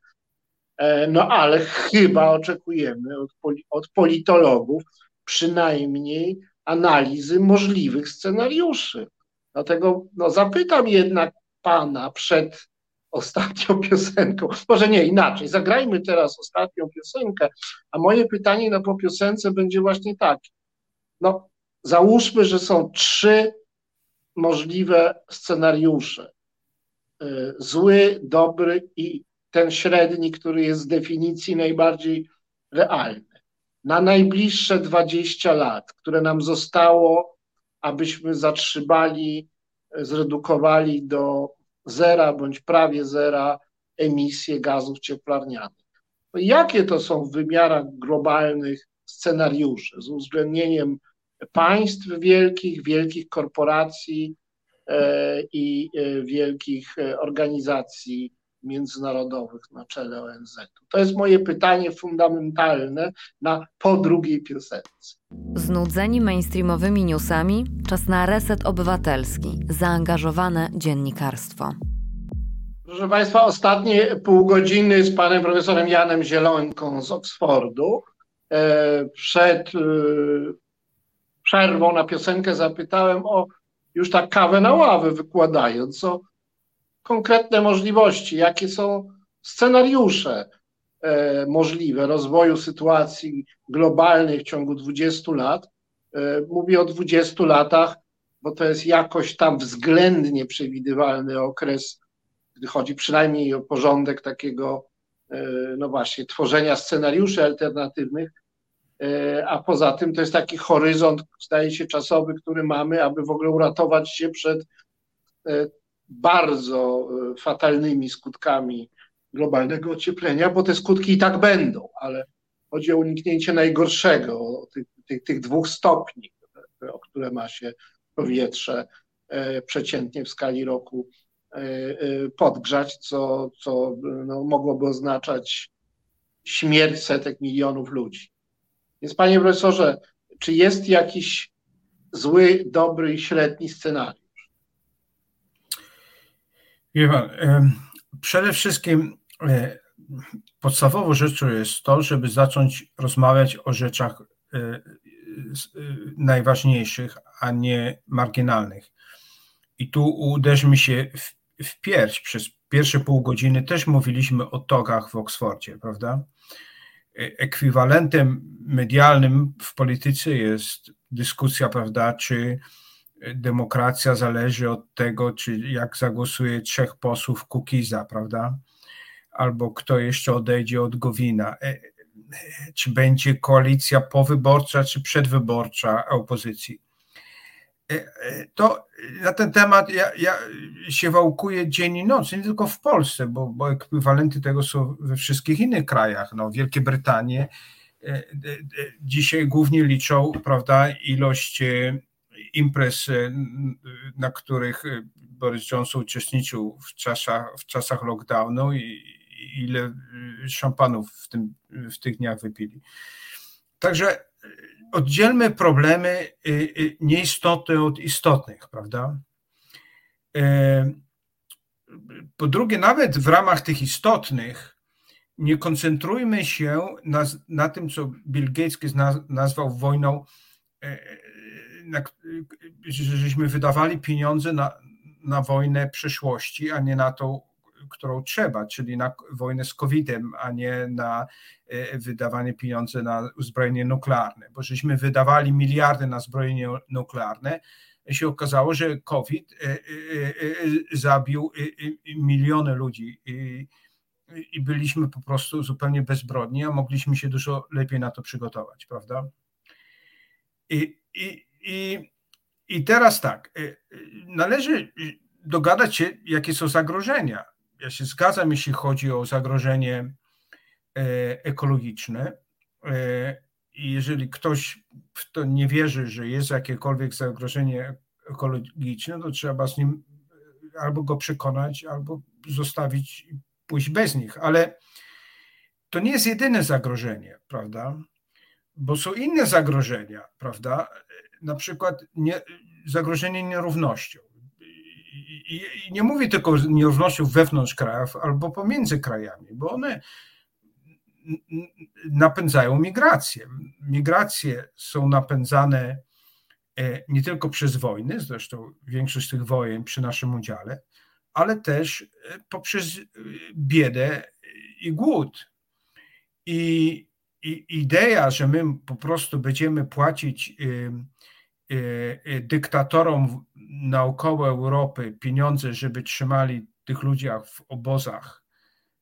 e, no ale chyba oczekujemy od, od politologów przynajmniej analizy możliwych scenariuszy. Dlatego no, zapytam jednak pana przed ostatnią [laughs] piosenką. Może nie inaczej. Zagrajmy teraz ostatnią piosenkę, a moje pytanie na po piosence będzie właśnie takie. No, Załóżmy, że są trzy możliwe scenariusze. Y, zły, dobry i ten średni, który jest z definicji najbardziej realny. Na najbliższe 20 lat, które nam zostało, abyśmy zatrzymali, zredukowali do zera bądź prawie zera emisję gazów cieplarnianych. Jakie to są w wymiarach globalnych scenariusze z uwzględnieniem państw wielkich, wielkich korporacji e, i e, wielkich e, organizacji międzynarodowych na czele ONZ. To jest moje pytanie fundamentalne na po drugiej piosence. Znudzeni mainstreamowymi newsami, czas na reset obywatelski, zaangażowane dziennikarstwo. Proszę Państwa, ostatnie pół godziny z panem profesorem Janem Zielońką z Oksfordu przed przerwą na piosenkę zapytałem o już tak kawę na ławę wykładając, o konkretne możliwości, jakie są scenariusze e, możliwe rozwoju sytuacji globalnej w ciągu 20 lat. E, mówię o 20 latach, bo to jest jakoś tam względnie przewidywalny okres, gdy chodzi przynajmniej o porządek takiego, e, no właśnie, tworzenia scenariuszy alternatywnych, a poza tym to jest taki horyzont, zdaje się, czasowy, który mamy, aby w ogóle uratować się przed e, bardzo e, fatalnymi skutkami globalnego ocieplenia, bo te skutki i tak będą, ale chodzi o uniknięcie najgorszego, tych, tych, tych dwóch stopni, o które ma się powietrze przeciętnie w skali roku podgrzać, co, co no, mogłoby oznaczać śmierć setek milionów ludzi. Więc panie profesorze, czy jest jakiś zły, dobry i średni scenariusz? Wie pan, przede wszystkim e, podstawową rzeczą jest to, żeby zacząć rozmawiać o rzeczach e, e, najważniejszych, a nie marginalnych. I tu uderzmy się w, w pierś. Przez pierwsze pół godziny też mówiliśmy o togach w Oksfordzie, prawda? Ekwiwalentem medialnym w polityce jest dyskusja, prawda, czy demokracja zależy od tego, czy jak zagłosuje trzech posłów Kukiza, prawda, albo kto jeszcze odejdzie od Gowina, e, e, czy będzie koalicja powyborcza, czy przedwyborcza opozycji. E, e, to na ten temat ja, ja się wałkuję dzień i noc, nie tylko w Polsce, bo, bo ekwiwalenty tego są we wszystkich innych krajach. No, Wielkie Brytanie e, dzisiaj głównie liczą prawda, ilość imprez, na których Boris Johnson uczestniczył w czasach, w czasach lockdownu i ile szampanów w, tym, w tych dniach wypili. Także oddzielmy problemy nieistotne od istotnych, prawda? Po drugie, nawet w ramach tych istotnych, nie koncentrujmy się na, na tym, co Bill Gates nazwał wojną, na, żeśmy wydawali pieniądze na, na wojnę przyszłości, a nie na tą, którą trzeba, czyli na wojnę z COVID-em, a nie na e, wydawanie pieniędzy na uzbrojenie nuklearne, bo żeśmy wydawali miliardy na zbrojenie nuklearne, się okazało, że COVID e, e, zabił miliony ludzi i, byliśmy po prostu zupełnie bezbrodni, a mogliśmy się dużo lepiej na to przygotować, prawda? I, i, i, i teraz tak, należy dogadać się, jakie są zagrożenia ja się zgadzam, jeśli chodzi o zagrożenie e, ekologiczne. E, I jeżeli ktoś w to nie wierzy, że jest jakiekolwiek zagrożenie ekologiczne, to trzeba z nim albo go przekonać, albo zostawić i pójść bez nich. Ale to nie jest jedyne zagrożenie, prawda? Bo są inne zagrożenia, prawda? Na przykład nie, zagrożenie nierównością i, i nie mówię tylko o nierównościach wewnątrz krajów albo pomiędzy krajami, bo one napędzają migrację. Migracje są napędzane e, nie tylko przez wojny, zresztą większość tych wojen przy naszym udziale, ale też e, poprzez e, biedę i głód. I, i idea, że my po prostu będziemy płacić dyktatorom naokoło Europy pieniądze, żeby trzymali tych ludzi w obozach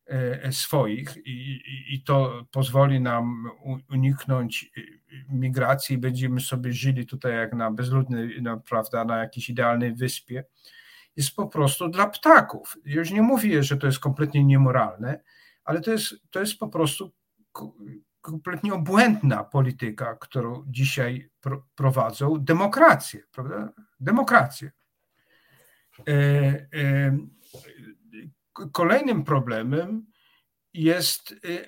e, swoich i, i, to pozwoli nam uniknąć migracji, będziemy sobie żyli tutaj jak na bezludnej, no, prawda, na jakiejś idealnej wyspie, jest po prostu dla ptaków. Już nie mówię, że to jest kompletnie niemoralne, ale to jest, to jest po prostu kompletnie obłędna polityka, którą dzisiaj prowadzą demokracje, prawda? Demokracje. E, e, kolejnym problemem jest, e,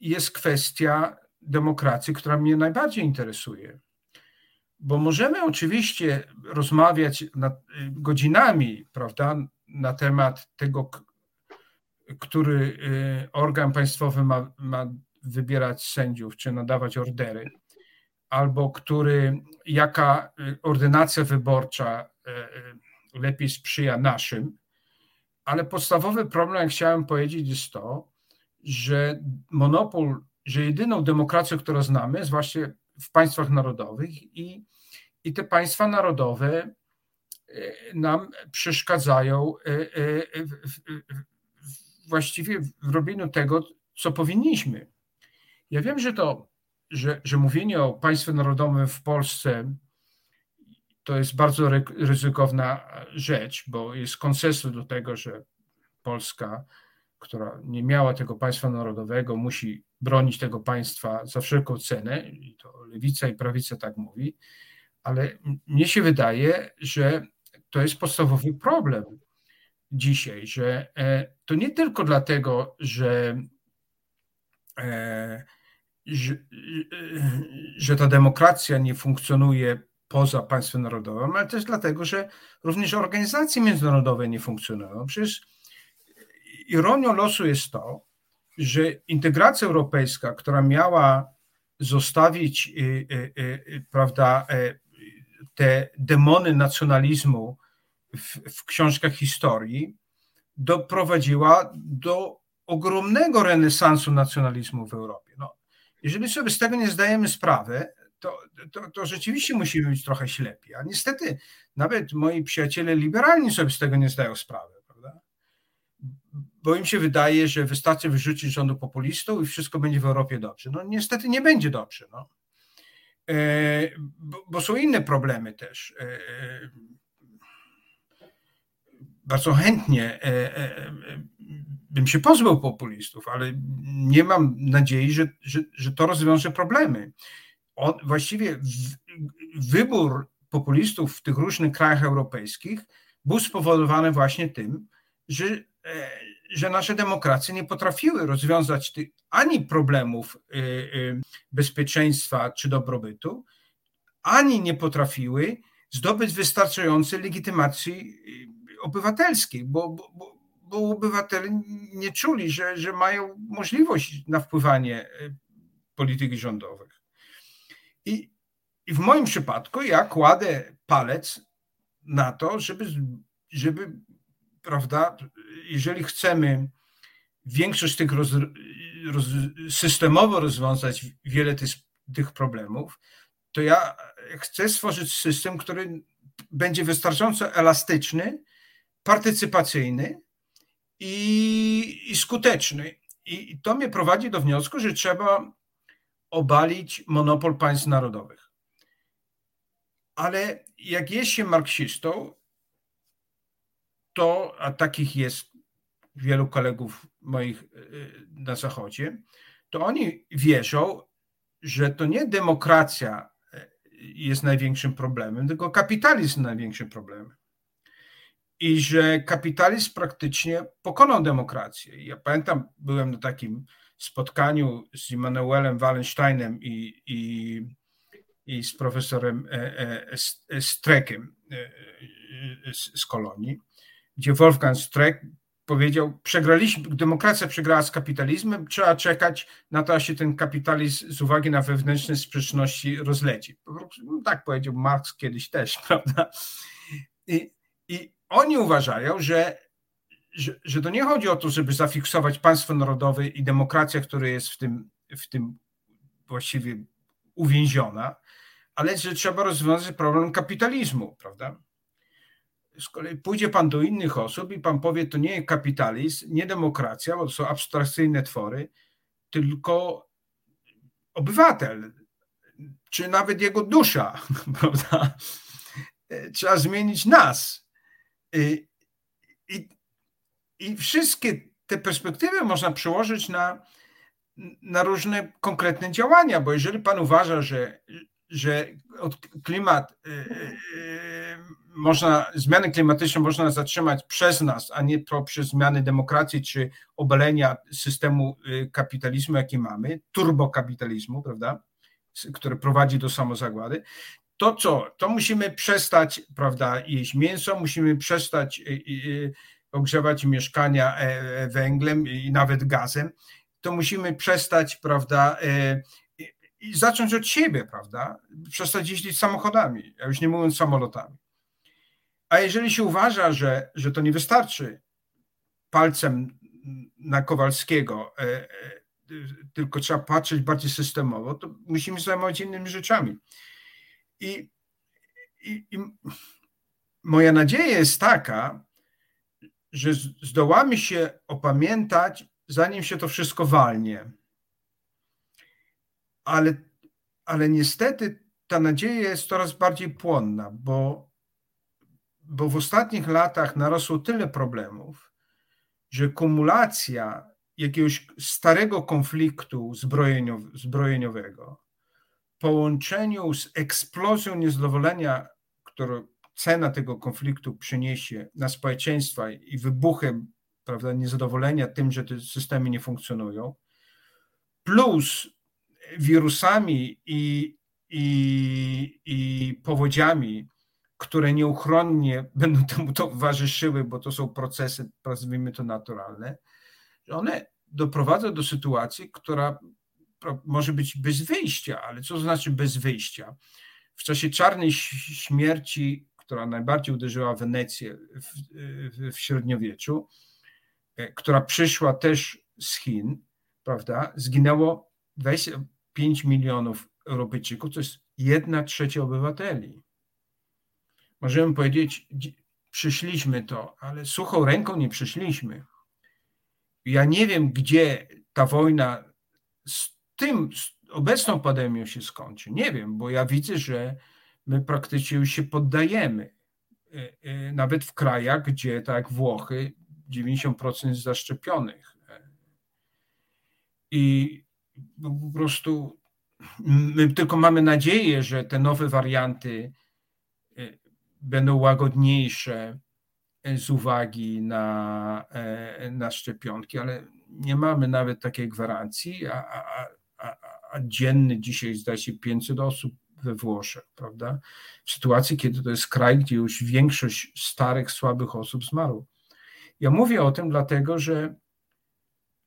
jest kwestia demokracji, która mnie najbardziej interesuje. Bo możemy oczywiście rozmawiać godzinami, prawda, na temat tego, który organ państwowy ma, ma wybierać sędziów czy nadawać ordery, albo który, jaka ordynacja wyborcza lepiej sprzyja naszym. Ale podstawowy problem, jak chciałem powiedzieć, jest to, że monopol, że jedyną demokracją, którą znamy, jest właśnie w państwach narodowych i, i te państwa narodowe nam przeszkadzają właściwie w robieniu tego, co powinniśmy. Ja wiem, że to, że, że mówienie o państwie narodowym w Polsce to jest bardzo ryzykowna rzecz, bo jest konsensus do tego, że Polska, która nie miała tego państwa narodowego, musi bronić tego państwa za wszelką cenę, i to lewica i prawica tak mówi, ale mnie się wydaje, że to jest podstawowy problem dzisiaj, że e, to nie tylko dlatego, że, e, że, ta demokracja nie funkcjonuje poza państwem narodowym, ale też dlatego, że również organizacje międzynarodowe nie funkcjonują. Przecież ironią losu jest to, że integracja europejska, która miała zostawić y, y, y, prawda, e, te demony nacjonalizmu w, w książkach historii, doprowadziła do ogromnego renesansu nacjonalizmu w Europie. No, jeżeli sobie z tego nie zdajemy sprawy, to, to, to rzeczywiście musimy być trochę ślepi. A niestety nawet moi przyjaciele liberalni sobie z tego nie zdają sprawy, prawda? Bo im się wydaje, że wystarczy wyrzucić rządu populistów i wszystko będzie w Europie dobrze. No niestety nie będzie dobrze. No. E, bo, bo, są inne problemy też. E, e bardzo chętnie bym się pozbył populistów, ale nie mam nadziei, że, że, że to rozwiąże problemy. On, właściwie w, wybór populistów w tych różnych krajach europejskich był spowodowany właśnie tym, że, e, że nasze demokracje nie potrafiły rozwiązać ani problemów y, y, bezpieczeństwa czy dobrobytu, ani nie potrafiły zdobyć wystarczającej legitymacji obywatelskiej, bo, bo obywatele nie czuli, że, że mają możliwość na wpływanie polityki rządowych. I, I w moim przypadku ja kładę palec na to, żeby, żeby prawda, jeżeli chcemy większość tych roz, roz, systemowo rozwiązać wiele tych, tych problemów, to ja chcę stworzyć system, który będzie wystarczająco elastyczny, partycypacyjny i, i skuteczny. I, I to mnie prowadzi do wniosku, że trzeba obalić monopol państw narodowych. Ale jak jest się marksistą, to, a takich jest wielu kolegów moich y, na Zachodzie, to oni wierzą, że to nie demokracja y, jest największym problemem, tylko kapitalizm największym problemem. I że kapitalizm praktycznie pokonał demokrację. Ja pamiętam, byłem na takim spotkaniu z Immanuelem Wallensteinem i, i, i z profesorem e, e, e, Strekiem z, z kolonii gdzie Wolfgang Streck powiedział, przegraliśmy, demokracja przegrała z kapitalizmem, trzeba czekać na to, aż się ten kapitalizm z uwagi na wewnętrzne sprzeczności rozleci. No, tak powiedział Marx kiedyś też, [laughs] prawda? I, i oni uważają, że, że, że to nie chodzi o to, żeby zafiksować państwo narodowe i demokracja, która jest w tym, w tym właściwie uwięziona, ale że trzeba rozwiązać problem kapitalizmu, prawda? z kolei pójdzie pan do innych osób i pan powie, to nie kapitalizm, nie demokracja, bo to są abstrakcyjne twory, tylko obywatel, czy nawet jego dusza, [laughs] prawda? Trzeba zmienić nas. I, i, i wszystkie te perspektywy można przełożyć na, na różne konkretne działania, bo jeżeli pan uważa, że, że klimat y, y, można, zmiany klimatyczne można zatrzymać przez nas, a nie poprzez zmiany demokracji czy obalenia systemu y, kapitalizmu, jaki mamy, turbokapitalizmu, prawda, który prowadzi do samozagłady, to co? To musimy przestać, prawda, jeść mięso, musimy przestać ogrzewać mieszkania e, e, węglem i nawet gazem, to musimy przestać, prawda, e, i zacząć od siebie, prawda? Przestać jeździć samochodami, a już nie mówiąc samolotami. A jeżeli się uważa, że, że to nie wystarczy palcem na Kowalskiego, tylko trzeba patrzeć bardziej systemowo, to musimy zajmować innymi rzeczami. I, i, i moja nadzieja jest taka, że zdołamy się opamiętać, zanim się to wszystko walnie. Ale, ale niestety ta nadzieja jest coraz bardziej płonna, bo, bo w ostatnich latach narosło tyle problemów, że kumulacja jakiegoś starego konfliktu zbrojeniowego połączeniu z eksplozją niezadowolenia, którą cena tego konfliktu przyniesie na społeczeństwa i wybuchem prawda, niezadowolenia tym, że te systemy nie funkcjonują, plus wirusami i, i, i powodziami, które nieuchronnie będą temu towarzyszyły, bo to są procesy, nazwijmy to naturalne, one doprowadzą do sytuacji, która może być bez wyjścia, ale co znaczy bez wyjścia? W czasie czarnej śmierci, która najbardziej uderzyła Wenecję w, w, średniowieczu, e, która przyszła też z Chin, prawda, zginęło 20, 5 milionów Europejczyków to jest jedna trzecia obywateli. Możemy powiedzieć, przyszliśmy to, ale suchą ręką nie przyszliśmy. Ja nie wiem, gdzie ta wojna tym, obecną pandemią się skończy. Nie wiem, bo ja widzę, że my praktycznie już się poddajemy. E, e, nawet w krajach, gdzie tak Włochy, 90% jest zaszczepionych. E, I po prostu my tylko mamy nadzieję, że te nowe warianty y, będą łagodniejsze z uwagi na, na szczepionki, ale nie mamy nawet takiej gwarancji, a, a dzienny dzisiaj zdaje się 500 osób we Włoszech, prawda? W sytuacji, kiedy to jest kraj, gdzie już większość starych, słabych osób zmarło. Ja mówię o tym dlatego, że,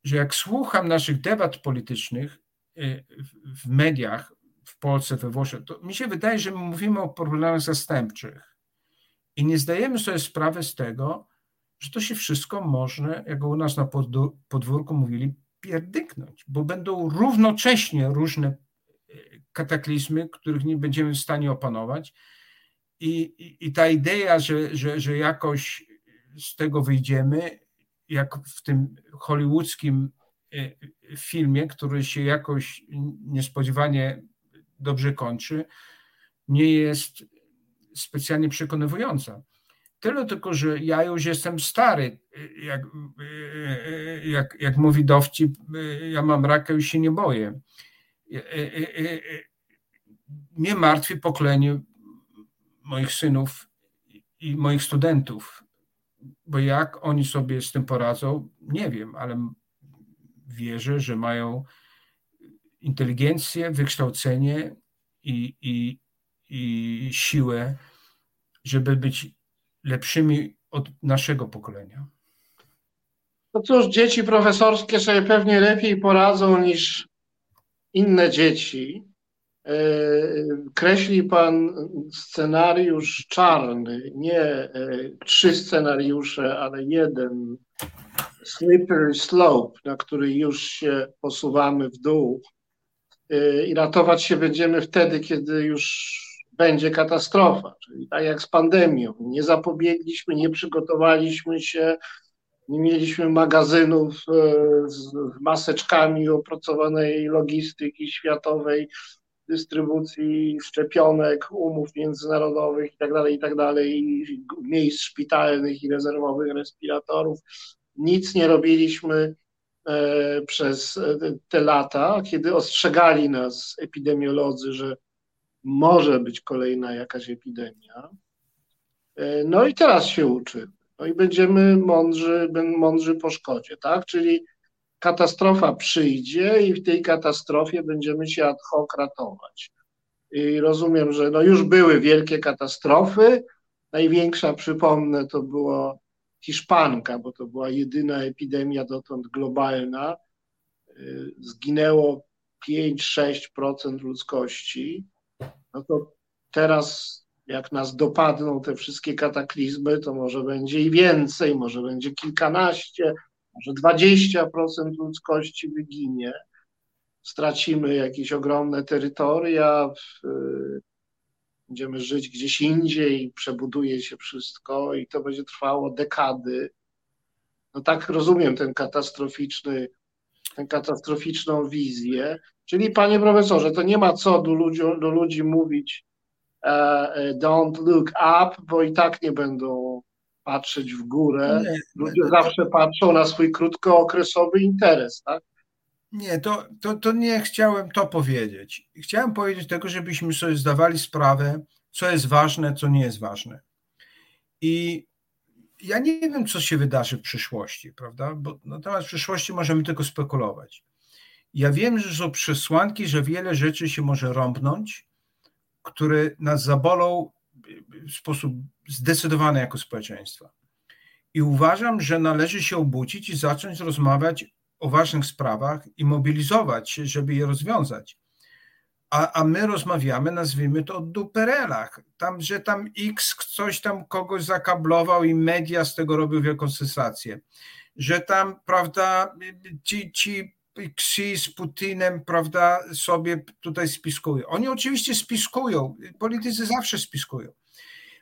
że jak słucham naszych debat politycznych y, w mediach w Polsce, we Włoszech, to mi się wydaje, że my mówimy o problemach zastępczych i nie zdajemy sobie sprawy z tego, że to się wszystko może, jak u nas na podwórku mówili, pierdyknąć, bo będą równocześnie różne kataklizmy, których nie będziemy w stanie opanować. I, i, i ta idea, że, że, że jakoś z tego wyjdziemy, jak w tym hollywoodzkim e, filmie, który się jakoś niespodziewanie dobrze kończy, nie jest specjalnie przekonywująca. Tyle tylko, że ja już jestem stary. Jak, jak, jak mówi dowcip, ja mam raka, już się nie boję. Mnie martwi pokolenie moich synów i moich studentów, bo jak oni sobie z tym poradzą, nie wiem, ale wierzę, że mają inteligencję, wykształcenie i, i, i siłę, żeby być lepszymi od naszego pokolenia. No cóż, dzieci profesorskie sobie pewnie lepiej poradzą niż inne dzieci. E, kreśli pan scenariusz czarny, nie e, trzy scenariusze, ale jeden slippery slope, na który już się posuwamy w dół. E, I ratować się będziemy wtedy, kiedy już będzie katastrofa, czyli tak jak z pandemią. Nie zapobiegliśmy, nie przygotowaliśmy się, nie mieliśmy magazynów e, z maseczkami opracowanej logistyki światowej, dystrybucji szczepionek, umów międzynarodowych itd., tak itd., tak miejsc szpitalnych i rezerwowych respiratorów. Nic nie robiliśmy e, przez te lata, kiedy ostrzegali nas epidemiolodzy, że może być kolejna jakaś epidemia. E, no i teraz się uczymy. No i będziemy mądrzy, mądrzy po szkodzie, tak? Czyli katastrofa przyjdzie i w tej katastrofie będziemy się ad hoc ratować. I rozumiem, że no już były wielkie katastrofy. Największa, przypomnę, to była Hiszpanka, bo to była jedyna epidemia dotąd globalna. Y, zginęło 5-6% ludzkości. No to teraz jak nas dopadną te wszystkie kataklizmy, to może będzie i więcej, może będzie kilkanaście, może 20% ludzkości wyginie. Stracimy jakieś ogromne terytoria, będziemy żyć gdzieś indziej, przebuduje się wszystko i to będzie trwało dekady. No tak rozumiem ten katastroficzny, tę katastroficzną wizję. Czyli, panie profesorze, to nie ma co do ludzi, do ludzi mówić, E, e, don't look up, bo i tak nie będą patrzeć w górę. Ludzie zawsze patrzą na swój krótkookresowy interes, tak? Nie, to, to, to nie chciałem to powiedzieć. Chciałem powiedzieć tego, żebyśmy sobie zdawali sprawę, co jest ważne, co nie jest ważne. I ja nie wiem, co się wydarzy w przyszłości, prawda? Bo na temat przyszłości możemy tylko spekulować. Ja wiem, że są przesłanki, że wiele rzeczy się może rąbnąć, które nas zabolą w sposób zdecydowany jako społeczeństwa. I uważam, że należy się obudzić i zacząć rozmawiać o ważnych sprawach i mobilizować się, żeby je rozwiązać. A, a my rozmawiamy, nazwijmy to o duperelach. Tam, że tam X coś tam kogoś zakablował i media z tego robią wielką sensację. Że tam, prawda, ci, ci Xi z Putinem, prawda, sobie tutaj spiskują. Oni oczywiście spiskują, politycy zawsze spiskują.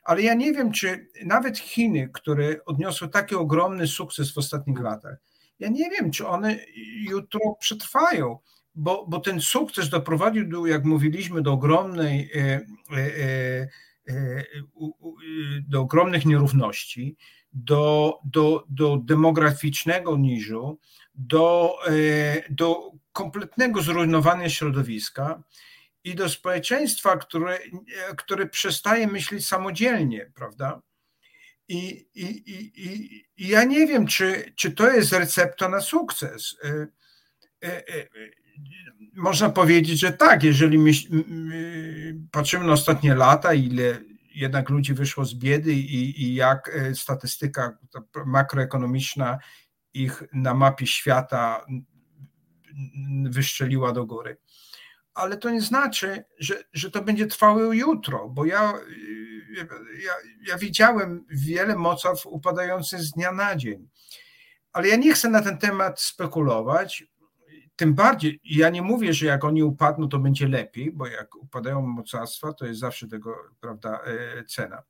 Ale ja nie wiem, czy nawet Chiny, które odniosły taki ogromny sukces w ostatnich latach, ja nie wiem, czy one jutro przetrwają, bo, bo ten sukces doprowadził, do, jak mówiliśmy, do ogromnej, e, e, e, do ogromnych nierówności, do, do, do demograficznego niżu, do, do kompletnego zrujnowania środowiska i do społeczeństwa, które, które przestaje myśleć samodzielnie, prawda? I, i, i, i ja nie wiem, czy, czy to jest recepta na sukces. E, e, e, można powiedzieć, że tak, jeżeli my, patrzymy na ostatnie lata, ile jednak ludzi wyszło z biedy i, i jak statystyka makroekonomiczna ich na mapie świata wyszczeliła do góry. Ale to nie znaczy, że, że to będzie trwało jutro, bo ja, ja, ja widziałem wiele mocarstw upadających z dnia na dzień. Ale ja nie chcę na ten temat spekulować. Tym bardziej, ja nie mówię, że jak oni upadną, to będzie lepiej, bo jak upadają mocarstwa, to jest zawsze tego prawda, e, cena.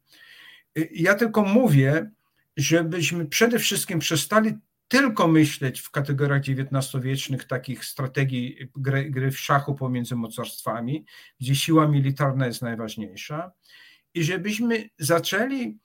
Ja tylko mówię, żebyśmy przede wszystkim przestali tylko myśleć w kategoriach XIX-wiecznych takich strategii gry, gry w szachu pomiędzy mocarstwami, gdzie siła militarna jest najważniejsza, i żebyśmy zaczęli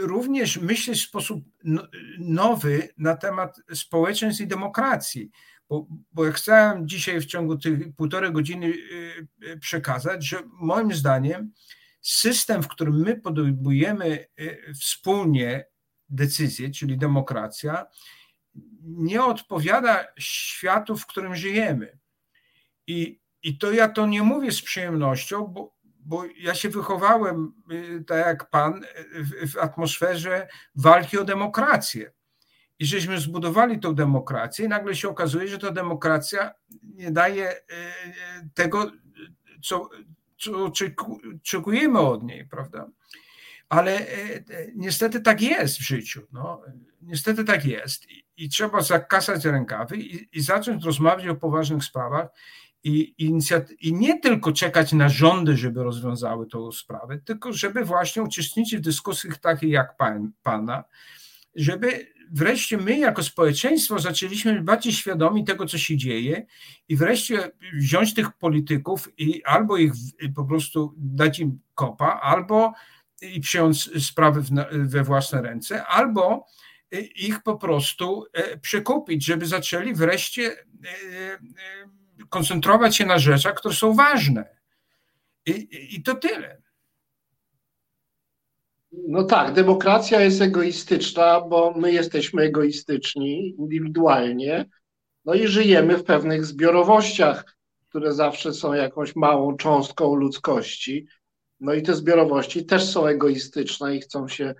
również myśleć w sposób no, nowy na temat społeczeństw i demokracji. Bo, bo ja chciałem dzisiaj w ciągu tych półtorej godziny y, y, przekazać, że moim zdaniem system, w którym my podejmujemy y, wspólnie decyzje, czyli demokracja, nie odpowiada światu, w którym żyjemy. I, i to ja to nie mówię z przyjemnością, bo, bo ja się wychowałem, tak jak pan, w, w atmosferze walki o demokrację. I żeśmy zbudowali tą demokrację, i nagle się okazuje, że ta demokracja nie daje y, y, tego, co, co oczekujemy od niej, prawda? Ale niestety tak jest w życiu. No. Niestety tak jest. I, i trzeba zakasać rękawy i, i zacząć rozmawiać o poważnych sprawach i, i nie tylko czekać na rządy, żeby rozwiązały tą sprawę, tylko żeby właśnie uczestniczyć w dyskusjach takich jak pan, Pana, żeby wreszcie my jako społeczeństwo zaczęliśmy być bardziej świadomi tego, co się dzieje i wreszcie wziąć tych polityków i albo ich po prostu dać im kopa, albo i przyjąć sprawy we własne ręce, albo ich po prostu e, przekupić, żeby zaczęli wreszcie e, e, koncentrować się na rzeczach, które są ważne. I, i to tyle. No tak, demokracja jest egoistyczna, bo my jesteśmy egoistyczni indywidualnie, no i żyjemy w pewnych zbiorowościach, które zawsze są jakąś małą cząstką ludzkości. No i te zbiorowości też są egoistyczne i chcą się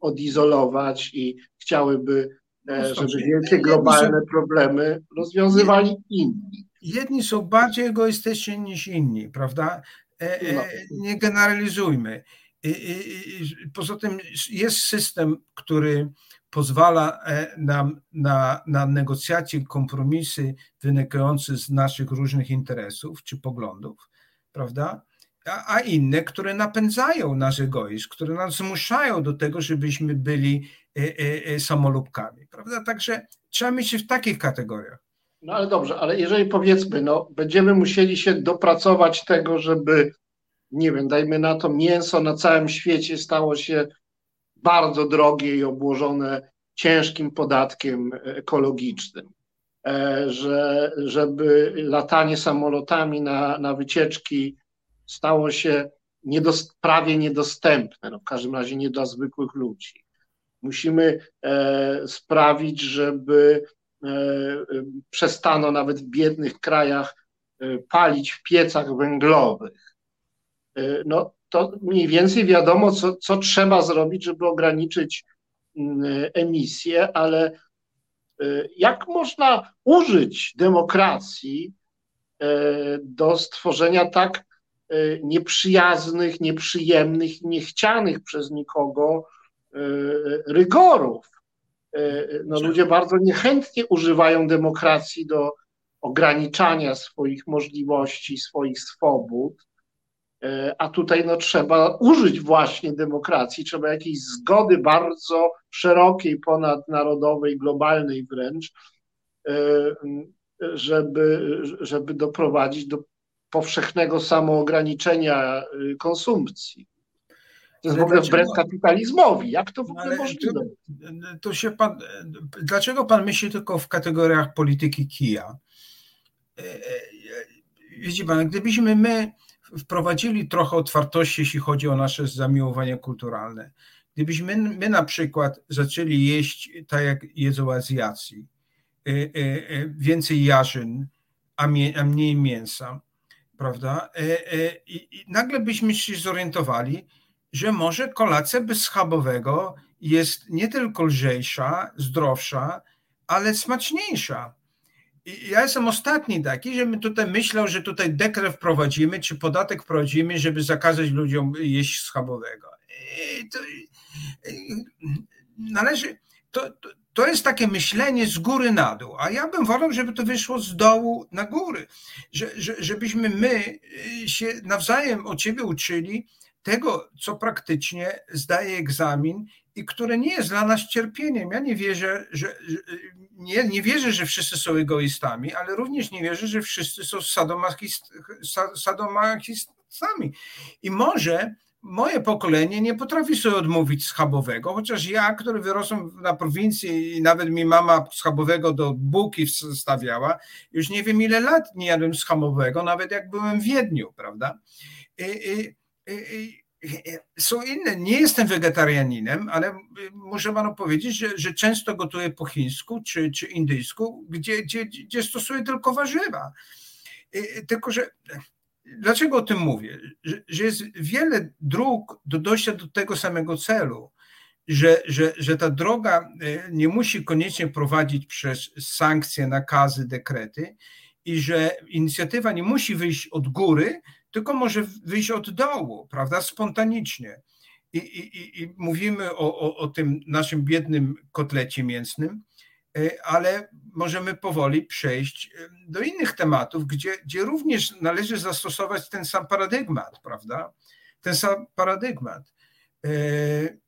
odizolować i chciałyby, e, żeby wielkie globalne problemy rozwiązywali inni jedni są bardziej egoistyczni niż inni, prawda? E, e, no. Nie generalizujmy. Poza tym jest system, który pozwala e, nam na, na negocjacje, kompromisy wynikające z naszych różnych interesów czy poglądów, prawda? A, a inne, które napędzają nasz egoizm, które nas zmuszają do tego, żebyśmy byli samolubkami, prawda? Także trzeba myśleć w takich kategoriach. No ale dobrze, ale jeżeli powiedzmy, no, będziemy musieli się dopracować tego, żeby, nie wiem, dajmy na to, mięso na całym świecie stało się bardzo drogie i obłożone ciężkim podatkiem ekologicznym, e, że, żeby latanie samolotami na, na wycieczki stało się prawie niedostępne, no w każdym razie nie dla zwykłych ludzi. Musimy e, sprawić, żeby e, przestano nawet w biednych krajach e, palić w piecach węglowych. No to mniej więcej wiadomo, co, co trzeba zrobić, żeby ograniczyć mm, emisję, ale jak można użyć demokracji do stworzenia tak nieprzyjaznych, nieprzyjemnych, niechcianych przez nikogo rygorów? No, ludzie bardzo niechętnie używają demokracji do ograniczania swoich możliwości, swoich swobód, a tutaj no, trzeba użyć właśnie demokracji, trzeba jakiejś zgody bardzo szerokiej, ponadnarodowej, globalnej wręcz, e, żeby, żeby doprowadzić do powszechnego samoograniczenia konsumpcji. To jest w ogóle wbrew kapitalizmowi. Jak to w ogóle możliwe? To się pan, dlaczego pan myśli tylko w kategoriach polityki kija? E, e, widzi pan, gdybyśmy my wprowadzili trochę otwartości, jeśli chodzi o nasze zamiłowanie kulturalne, Gdybyśmy my na przykład zaczęli jeść tak jak jedzą Azjacji, y, y, y, więcej jarzyn, a, mniej mięsa, prawda? I nagle byśmy się zorientowali, że może kolacja bez schabowego jest nie tylko lżejsza, zdrowsza, ale smaczniejsza. Ja jestem ostatni taki, żebym tutaj myślał, że tutaj dekret wprowadzimy, czy podatek wprowadzimy, żeby zakazać ludziom jeść schabowego. To, należy, to, to, jest takie myślenie z góry na dół, a ja bym wolał, żeby to wyszło z dołu na góry, że, że, żebyśmy my się nawzajem od siebie uczyli tego, co praktycznie zdaje egzamin i które nie jest dla nas cierpieniem. Ja nie wierzę, że, nie, nie wierzę, że wszyscy są egoistami, ale również nie wierzę, że wszyscy są sadomachistami. I może moje pokolenie nie potrafi sobie odmówić schabowego, chociaż ja, który wyrosłem na prowincji i nawet mi mama schabowego do bułki wstawiała, już nie wiem ile lat nie jadłem schabowego, nawet jak byłem w Wiedniu, prawda? I, i, są inne. Nie jestem wegetarianinem, ale muszę panu powiedzieć, że, że często gotuję po chińsku czy, czy indyjsku, gdzie, gdzie, gdzie stosuję tylko warzywa. Tylko, że dlaczego o tym mówię? Że, że jest wiele dróg do dojścia do tego samego celu. Że, że, że ta droga e, nie musi koniecznie prowadzić przez sankcje, nakazy, dekrety i że inicjatywa nie musi wyjść od góry, tylko może wyjść od dołu, prawda, spontanicznie. I, i, i mówimy o, o, o tym naszym biednym kotlecie mięsnym, e, ale możemy powoli przejść e, do innych tematów, gdzie, gdzie również należy zastosować ten sam paradygmat, prawda? Ten sam paradygmat. E,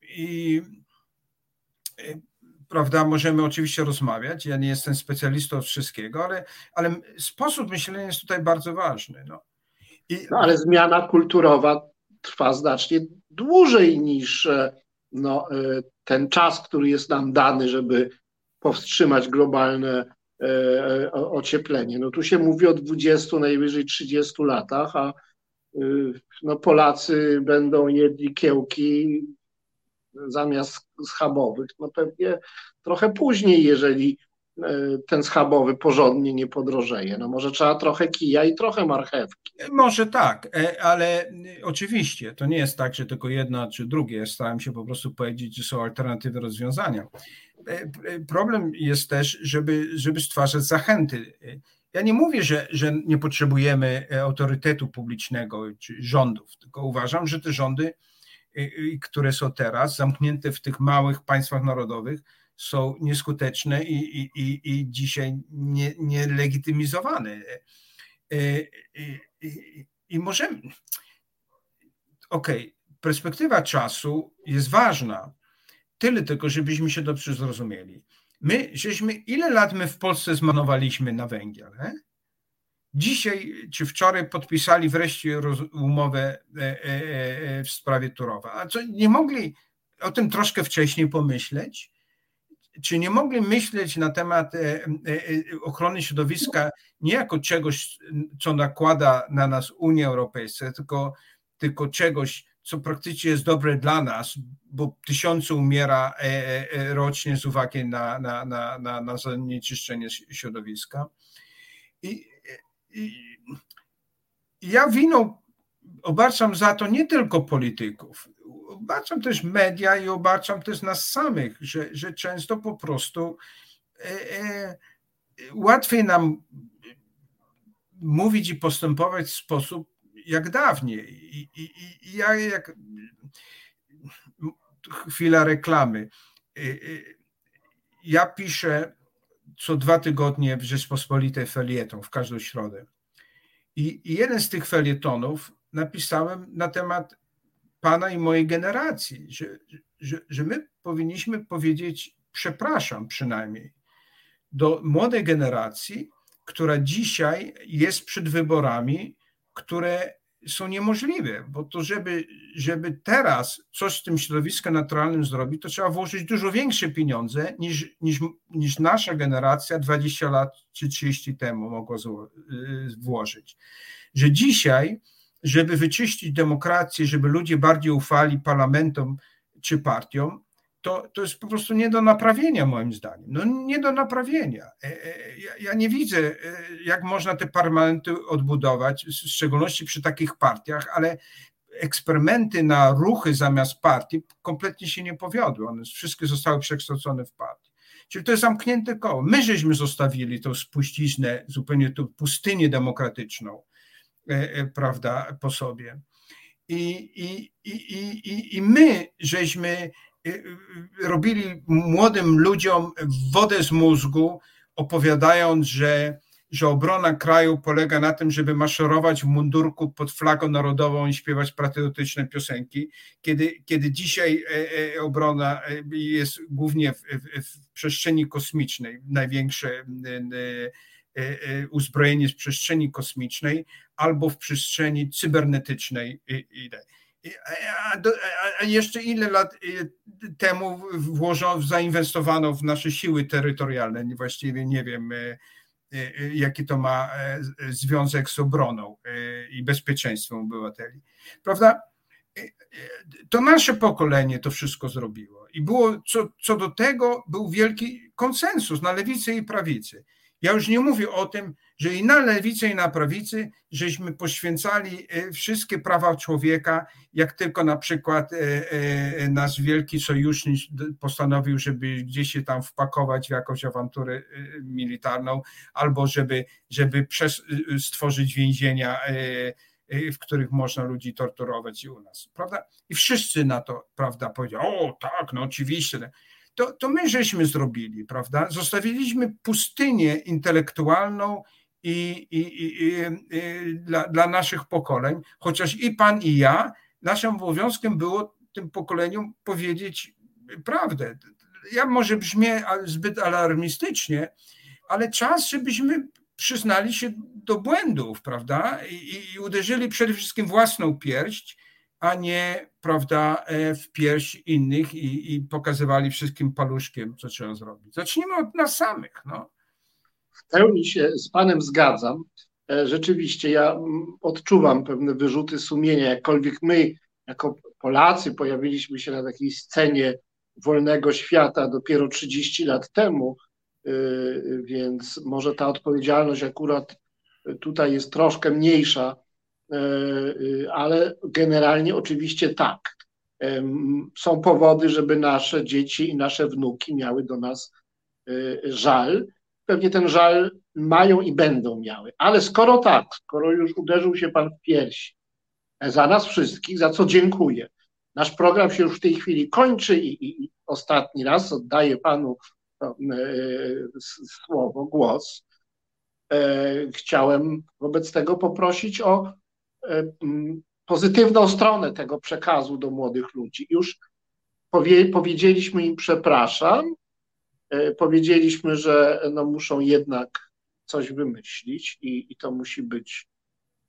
I prawda, możemy oczywiście rozmawiać. Ja nie jestem specjalistą od wszystkiego, ale, ale sposób myślenia jest tutaj bardzo ważny. No. No ale zmiana kulturowa trwa znacznie dłużej niż e, no, e, ten czas, który jest nam dany, żeby powstrzymać globalne e, ocieplenie. No tu się mówi o 20, najwyżej 30 latach, a no, Polacy będą jedli kiełki zamiast schabowych, no pewnie trochę później, jeżeli ten schabowy porządnie nie podrożeje. No może trzeba trochę kija i trochę marchewki. Może tak, e, ale oczywiście to nie jest tak, że tylko jedna czy drugie. Starałem się po prostu powiedzieć, że są alternatywy rozwiązania. E, problem jest też, żeby, żeby stwarzać zachęty. Ja nie mówię, że, że nie potrzebujemy autorytetu publicznego czy rządów, tylko uważam, że te rządy, które są teraz zamknięte w tych małych państwach narodowych, są nieskuteczne i, i, i, i dzisiaj nie, nielegitymizowane. E, I, i możemy. Okej, okay, perspektywa czasu jest ważna. Tyle tylko, żebyśmy się dobrze zrozumieli. My, żeśmy, ile lat my w Polsce zmanowaliśmy na węgiel? He? Dzisiaj czy wczoraj podpisali wreszcie umowę e, e, w sprawie Turowa. A co nie mogli o tym troszkę wcześniej pomyśleć? Czy nie mogli myśleć na temat e, e, e, ochrony środowiska nie jako czegoś, co nakłada na nas Unia Europejska, tylko, tylko czegoś, co praktycznie jest dobre dla nas, bo tysiące umiera rocznie z uwagi na, na, na, na, na zanieczyszczenie środowiska. I, i ja winą obarczam za to nie tylko polityków, obarczam też media i obarczam też nas samych, że, że często po prostu e, e, łatwiej nam mówić i postępować w sposób jak dawniej. I, i, i ja jak chwila reklamy. E, ja piszę co dwa tygodnie w Rzeczpospolitej felieton w każdą środę. I, I jeden z tych felietonów napisałem na temat Pana i mojej generacji, że, że, że my powinniśmy powiedzieć przepraszam przynajmniej do młodej generacji, która dzisiaj jest przed wyborami, które są niemożliwe, bo to żeby, żeby teraz coś z tym środowiskiem naturalnym zrobić, to trzeba włożyć dużo większe pieniądze niż, niż, niż nasza generacja 20 lat czy 30 temu mogła y, włożyć. Że dzisiaj żeby wyczyścić demokrację, żeby ludzie bardziej ufali parlamentom, czy partiom, to, to jest po prostu nie do naprawienia, moim zdaniem. No nie do naprawienia. E, e, ja, ja nie widzę, e, jak można te parlamenty odbudować, w szczególności przy takich partiach, ale eksperymenty na ruchy zamiast partii kompletnie się nie powiodły. One wszystkie zostały przekształcone w partii. Czyli to jest zamknięte koło. My żeśmy zostawili tą spuściznę, zupełnie tą pustynię demokratyczną, prawda, po sobie. I, i, i, i, i my żeśmy y, robili młodym ludziom wodę z mózgu, opowiadając, że, że obrona kraju polega na tym, żeby maszerować w mundurku pod flagą narodową i śpiewać patriotyczne piosenki, kiedy, kiedy dzisiaj e, e, obrona e, jest głównie w, w przestrzeni kosmicznej, największe uzbrojenie z przestrzeni kosmicznej albo w przestrzeni cybernetycznej. A, jeszcze ile lat y, temu włożono, zainwestowano w nasze siły terytorialne? Właściwie nie wiem, y, y, jaki to ma e, związek z obroną i bezpieczeństwem obywateli. Prawda? To nasze pokolenie to wszystko zrobiło. I było co, co do tego był wielki konsensus na lewicy i prawicy. Ja już nie mówię o tym, że i na lewicy, i na prawicy żeśmy poświęcali e, wszystkie prawa człowieka, jak tylko na przykład e, e, nasz wielki sojusznik postanowił, żeby gdzieś się tam wpakować w jakąś awanturę militarną, albo żeby, żeby stworzyć więzienia, w których można ludzi torturować i u nas, prawda? I wszyscy na to, prawda, powiedzieli, o tak, no oczywiście, to, to my żeśmy zrobili, prawda? Zostawiliśmy pustynię intelektualną i, i, i, i dla, dla naszych pokoleń, chociaż i pan, i ja, naszym obowiązkiem było tym pokoleniom powiedzieć prawdę. Ja może brzmię zbyt alarmistycznie, ale czas, żebyśmy przyznali się do błędów, prawda? I, i uderzyli przede wszystkim własną pierś a nie prawda, e, w pierś innych i, i pokazywali wszystkim paluszkiem, co trzeba zrobić. Zacznijmy od nas samych. No. W pełni się z Panem zgadzam. E, rzeczywiście ja mm, odczuwam pewne wyrzuty sumienia, jakkolwiek my, jako Polacy, pojawiliśmy się na takiej scenie wolnego świata dopiero 30 lat temu, e, więc może ta odpowiedzialność akurat tutaj jest troszkę mniejsza ale generalnie oczywiście tak. Są powody, żeby nasze dzieci i nasze wnuki miały do nas e, żal. Pewnie ten żal mają i będą miały. Ale skoro tak, skoro już uderzył się Pan w piersi, za nas wszystkich, za co dziękuję. Nasz program się już w tej chwili kończy i, i ostatni raz oddaję Panu słowo, głos. Chciałem wobec tego poprosić o E, pozytywną stronę tego przekazu do młodych ludzi. Już powie, powiedzieliśmy im przepraszam, e, powiedzieliśmy, że no muszą jednak coś wymyślić i, i to musi być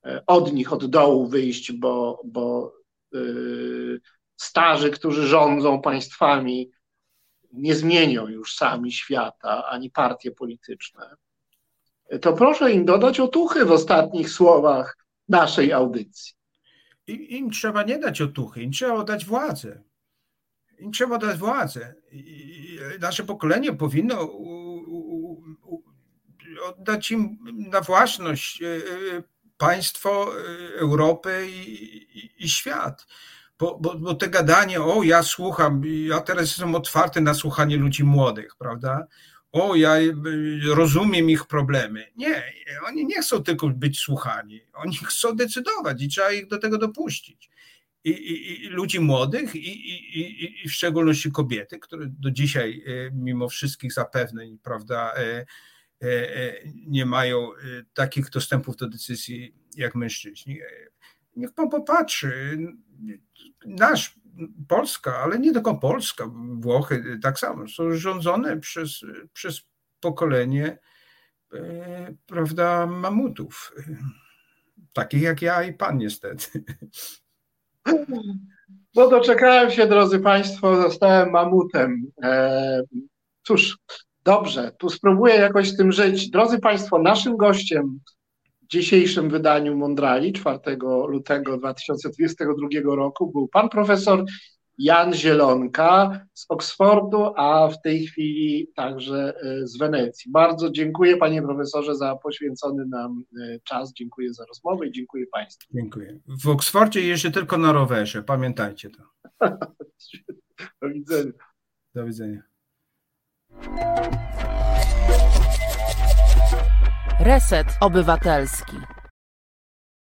e, od nich, od dołu wyjść, bo, bo starzy, którzy rządzą państwami, nie zmienią już sami świata ani partie polityczne. To proszę im dodać otuchy w ostatnich słowach naszej audycji. Im, im trzeba nie dać otuchy, im trzeba oddać władzę. Im trzeba dać władzę. I nasze pokolenie powinno oddać im na własność e, e, państwo e, Europy i, i, i świat. Bo, bo, bo, te gadanie, o ja słucham, ja teraz jestem otwarty na słuchanie ludzi młodych, prawda? O, ja y, rozumiem ich problemy. Nie, oni nie chcą tylko być słuchani, oni chcą decydować i trzeba ich do tego dopuścić. I, i, i ludzi młodych, i, i, w szczególności kobiety, które do dzisiaj, y, mimo wszystkich zapewnień, prawda, y, nie mają takich dostępów do decyzji jak mężczyźni. Niech pan popatrzy. Nasz Polska, ale nie tylko Polska, Włochy tak samo, są rządzone przez, przez pokolenie e, prawda, mamutów, takich jak ja i pan niestety. [laughs] No doczekałem się, drodzy Państwo, zostałem mamutem. E, cóż, dobrze, tu spróbuję jakoś z tym żyć. Drodzy Państwo, naszym gościem dzisiejszym wydaniu Mondrali 4 lutego 2022 roku był pan profesor Jan Zielonka z Oksfordu, a w tej chwili także z Wenecji. Bardzo dziękuję panie profesorze za poświęcony nam czas, dziękuję za rozmowę i dziękuję państwu. Dziękuję. W Oksfordzie jeżdżę tylko na rowerze, pamiętajcie to. [laughs] Do widzenia. Do widzenia. Reset Obywatelski.